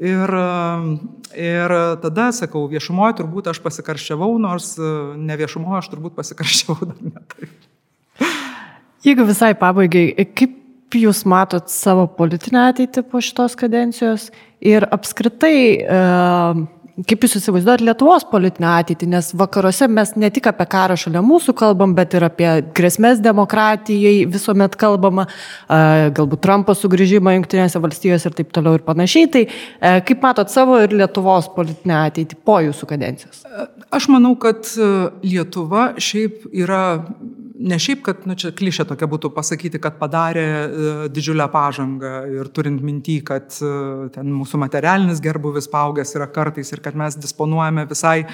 Ir, ir tada, sakau, viešumoje turbūt aš pasikarščiavau, nors ne viešumoje aš turbūt pasikarščiavau dar ne taip. Jeigu visai pabaigai, kaip jūs matot savo politinę ateitį po šitos kadencijos ir apskritai, uh, kaip jūs įsivaizduojat Lietuvos politinę ateitį, nes vakaruose mes ne tik apie karą šalia mūsų kalbam, bet ir apie grėsmės demokratijai visuomet kalbama, galbūt Trumpo sugrįžimą Junktinėse valstijose ir taip toliau ir panašiai. Tai e, kaip matot savo ir Lietuvos politinę ateitį po jūsų kadencijos? Aš manau, kad e, Lietuva šiaip yra ne šiaip, kad, nu, čia klišė tokia būtų pasakyti, kad padarė e, didžiulę pažangą ir turint mintį, kad e, ten mūsų materialinis gerbuvis paugęs yra kartais ir kad mes disponuojame visai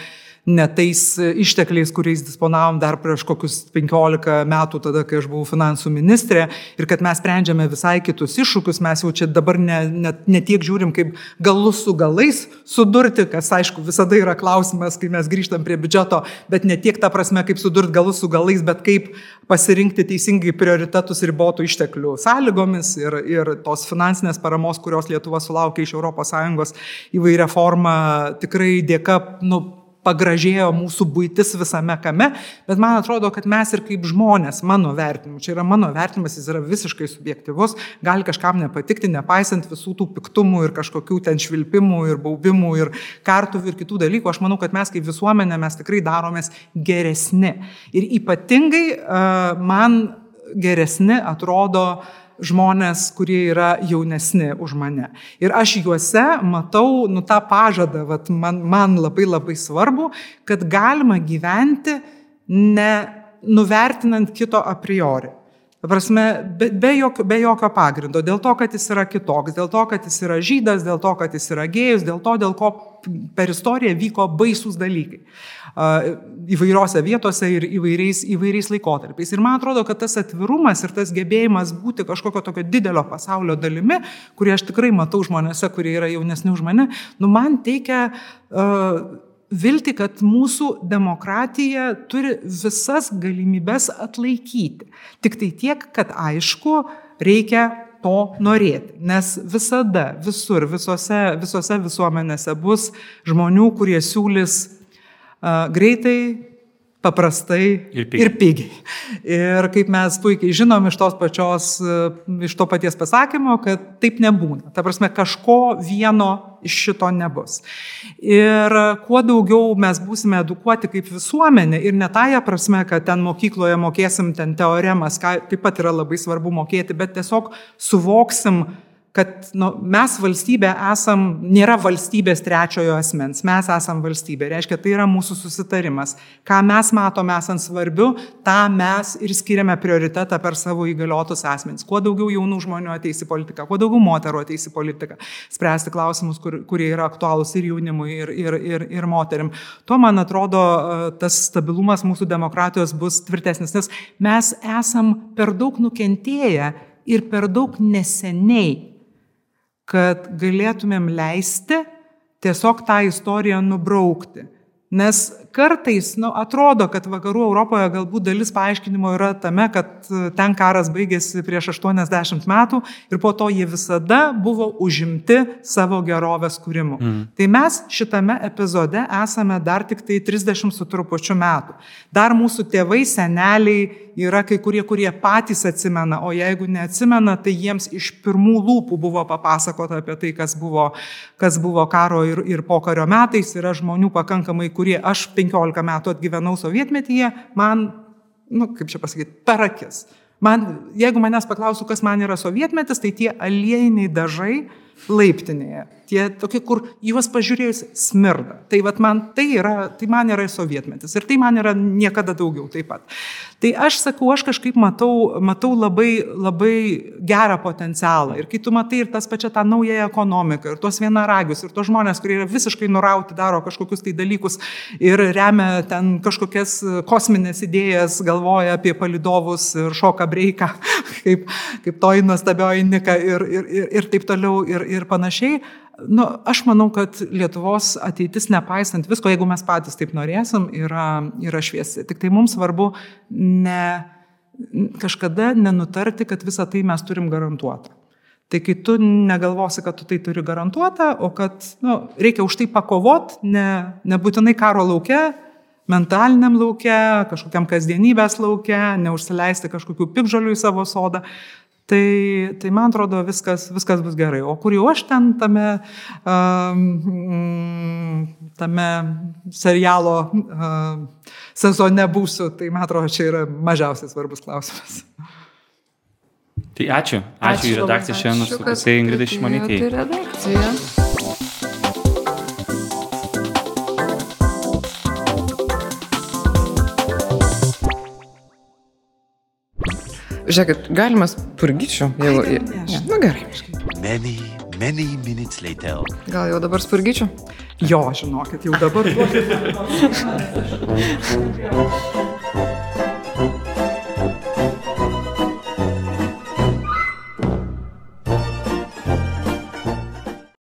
ne tais ištekliais, kuriais disponavom dar prieš kokius 15 metų, tada, kai aš buvau finansų ministrė, ir kad mes sprendžiame visai kitus iššūkius, mes jau čia dabar ne, ne, ne tiek žiūrim, kaip galus su galais sudurti, kas aišku visada yra klausimas, kai mes grįžtam prie biudžeto, bet ne tiek ta prasme, kaip sudurti galus su galais, bet kaip pasirinkti teisingai prioritetus ribotų išteklių sąlygomis ir, ir tos finansinės paramos, kurios Lietuva sulaukia iš ES įvairia forma, tikrai dėka, nu, pagražėjo mūsų būtis visame kame, bet man atrodo, kad mes ir kaip žmonės, mano vertinimu, čia yra mano vertinimas, jis yra visiškai subjektivus, gali kažkam nepatikti, nepaisant visų tų piktumų ir kažkokių ten švilpimų ir baubimų ir kartuvių ir kitų dalykų, aš manau, kad mes kaip visuomenė mes tikrai daromės geresni. Ir ypatingai uh, man geresni atrodo uh, žmonės, kurie yra jaunesni už mane. Ir aš juose matau, nu, tą pažadą, vat, man, man labai labai svarbu, kad galima gyventi ne nuvertinant kito a priori. Prasme, be, be, jokio, be jokio pagrindo. Dėl to, kad jis yra kitoks, dėl to, kad jis yra žydas, dėl to, kad jis yra gėjus, dėl to, dėl ko per istoriją vyko baisus dalykai įvairiose vietose ir įvairiais, įvairiais laikotarpiais. Ir man atrodo, kad tas atvirumas ir tas gebėjimas būti kažkokio tokio didelio pasaulio dalimi, kurį aš tikrai matau žmonėse, kurie yra jaunesni už mane, nu man teikia uh, vilti, kad mūsų demokratija turi visas galimybės atlaikyti. Tik tai tiek, kad aišku, reikia to norėti. Nes visada, visur, visose, visose visuomenėse bus žmonių, kurie siūlys greitai, paprastai Ir pigiai. ir pigiai. Ir kaip mes puikiai žinom iš, tos pačios, iš to paties pasakymo, kad taip nebūna. Ta prasme, kažko vieno iš šito nebus. Ir kuo daugiau mes būsime edukuoti kaip visuomenė ir ne tąją prasme, kad ten mokykloje mokėsim ten teoremas, ką taip pat yra labai svarbu mokėti, bet tiesiog suvoksim, kad nu, mes valstybė esam, nėra valstybės trečiojo asmens, mes esam valstybė. Reiškia, tai yra mūsų susitarimas. Ką mes matome esant svarbiu, tą mes ir skiriame prioritetą per savo įgaliotus asmenys. Kuo daugiau jaunų žmonių ateis į politiką, kuo daugiau moterų ateis į politiką, spręsti klausimus, kur, kurie yra aktualūs ir jaunimui, ir, ir, ir, ir moterim. Tuo, man atrodo, tas stabilumas mūsų demokratijos bus tvirtesnis, nes mes esam per daug nukentėję ir per daug neseniai kad galėtumėm leisti tiesiog tą istoriją nubraukti. Nes kartais nu, atrodo, kad vakarų Europoje galbūt dalis paaiškinimo yra tame, kad ten karas baigėsi prieš 80 metų ir po to jie visada buvo užimti savo gerovės kūrimu. Mm. Tai mes šitame epizode esame dar tik tai 30 su trupučiu metų. Dar mūsų tėvai, seneliai yra kai kurie, kurie patys atsimena, o jeigu neatsimena, tai jiems iš pirmų lūpų buvo papasakota apie tai, kas buvo, kas buvo karo ir, ir pokario metais. Yra žmonių pakankamai, kurie aš 15 metų atgyvenau sovietmetyje, man, nu, kaip čia pasakyti, per akis. Man, jeigu manęs paklausų, kas man yra sovietmetis, tai tie aliejiniai dažai laiptinėje tie tokie, kur juos pažiūrėjus smirda. Tai, man, tai, yra, tai man yra sovietmetis ir tai man yra niekada daugiau taip pat. Tai aš sakau, aš kažkaip matau, matau labai, labai gerą potencialą. Ir kai tu matai ir tas pačią tą naują ekonomiką, ir tuos vienaragius, ir tos žmonės, kurie yra visiškai nurauti, daro kažkokius tai dalykus ir remia ten kažkokias kosminės idėjas, galvoja apie palidovus ir šoka breiką, kaip, kaip toji nuostabioji nika ir, ir, ir, ir taip toliau ir, ir panašiai Nu, aš manau, kad Lietuvos ateitis, nepaisant visko, jeigu mes patys taip norėsim, yra, yra šviesi. Tik tai mums svarbu ne, kažkada nenutarti, kad visą tai mes turim garantuotą. Tai kai tu negalvosi, kad tu tai turi garantuotą, o kad nu, reikia už tai pakovot, ne, nebūtinai karo laukia, mentaliniam laukia, kažkokiam kasdienybės laukia, neužsileisti kažkokių pikžolių į savo sodą, Tai, tai man atrodo, viskas, viskas bus gerai. O kur jau aš ten tame, um, tame serialo um, sezone būsiu, tai man atrodo, čia yra mažiausiai svarbus klausimas. Tai ačiū. Ačiū, ačiū į redakciją šiandien, su kusai Ingridai Šimonytė. Redakcija. Žiūrėkit, galima spurgyčių, jeigu... Ne, ne, nu gerai. Many, many minutes later. Gal jau dabar spurgyčių? Jo, žinokit, jau dabar.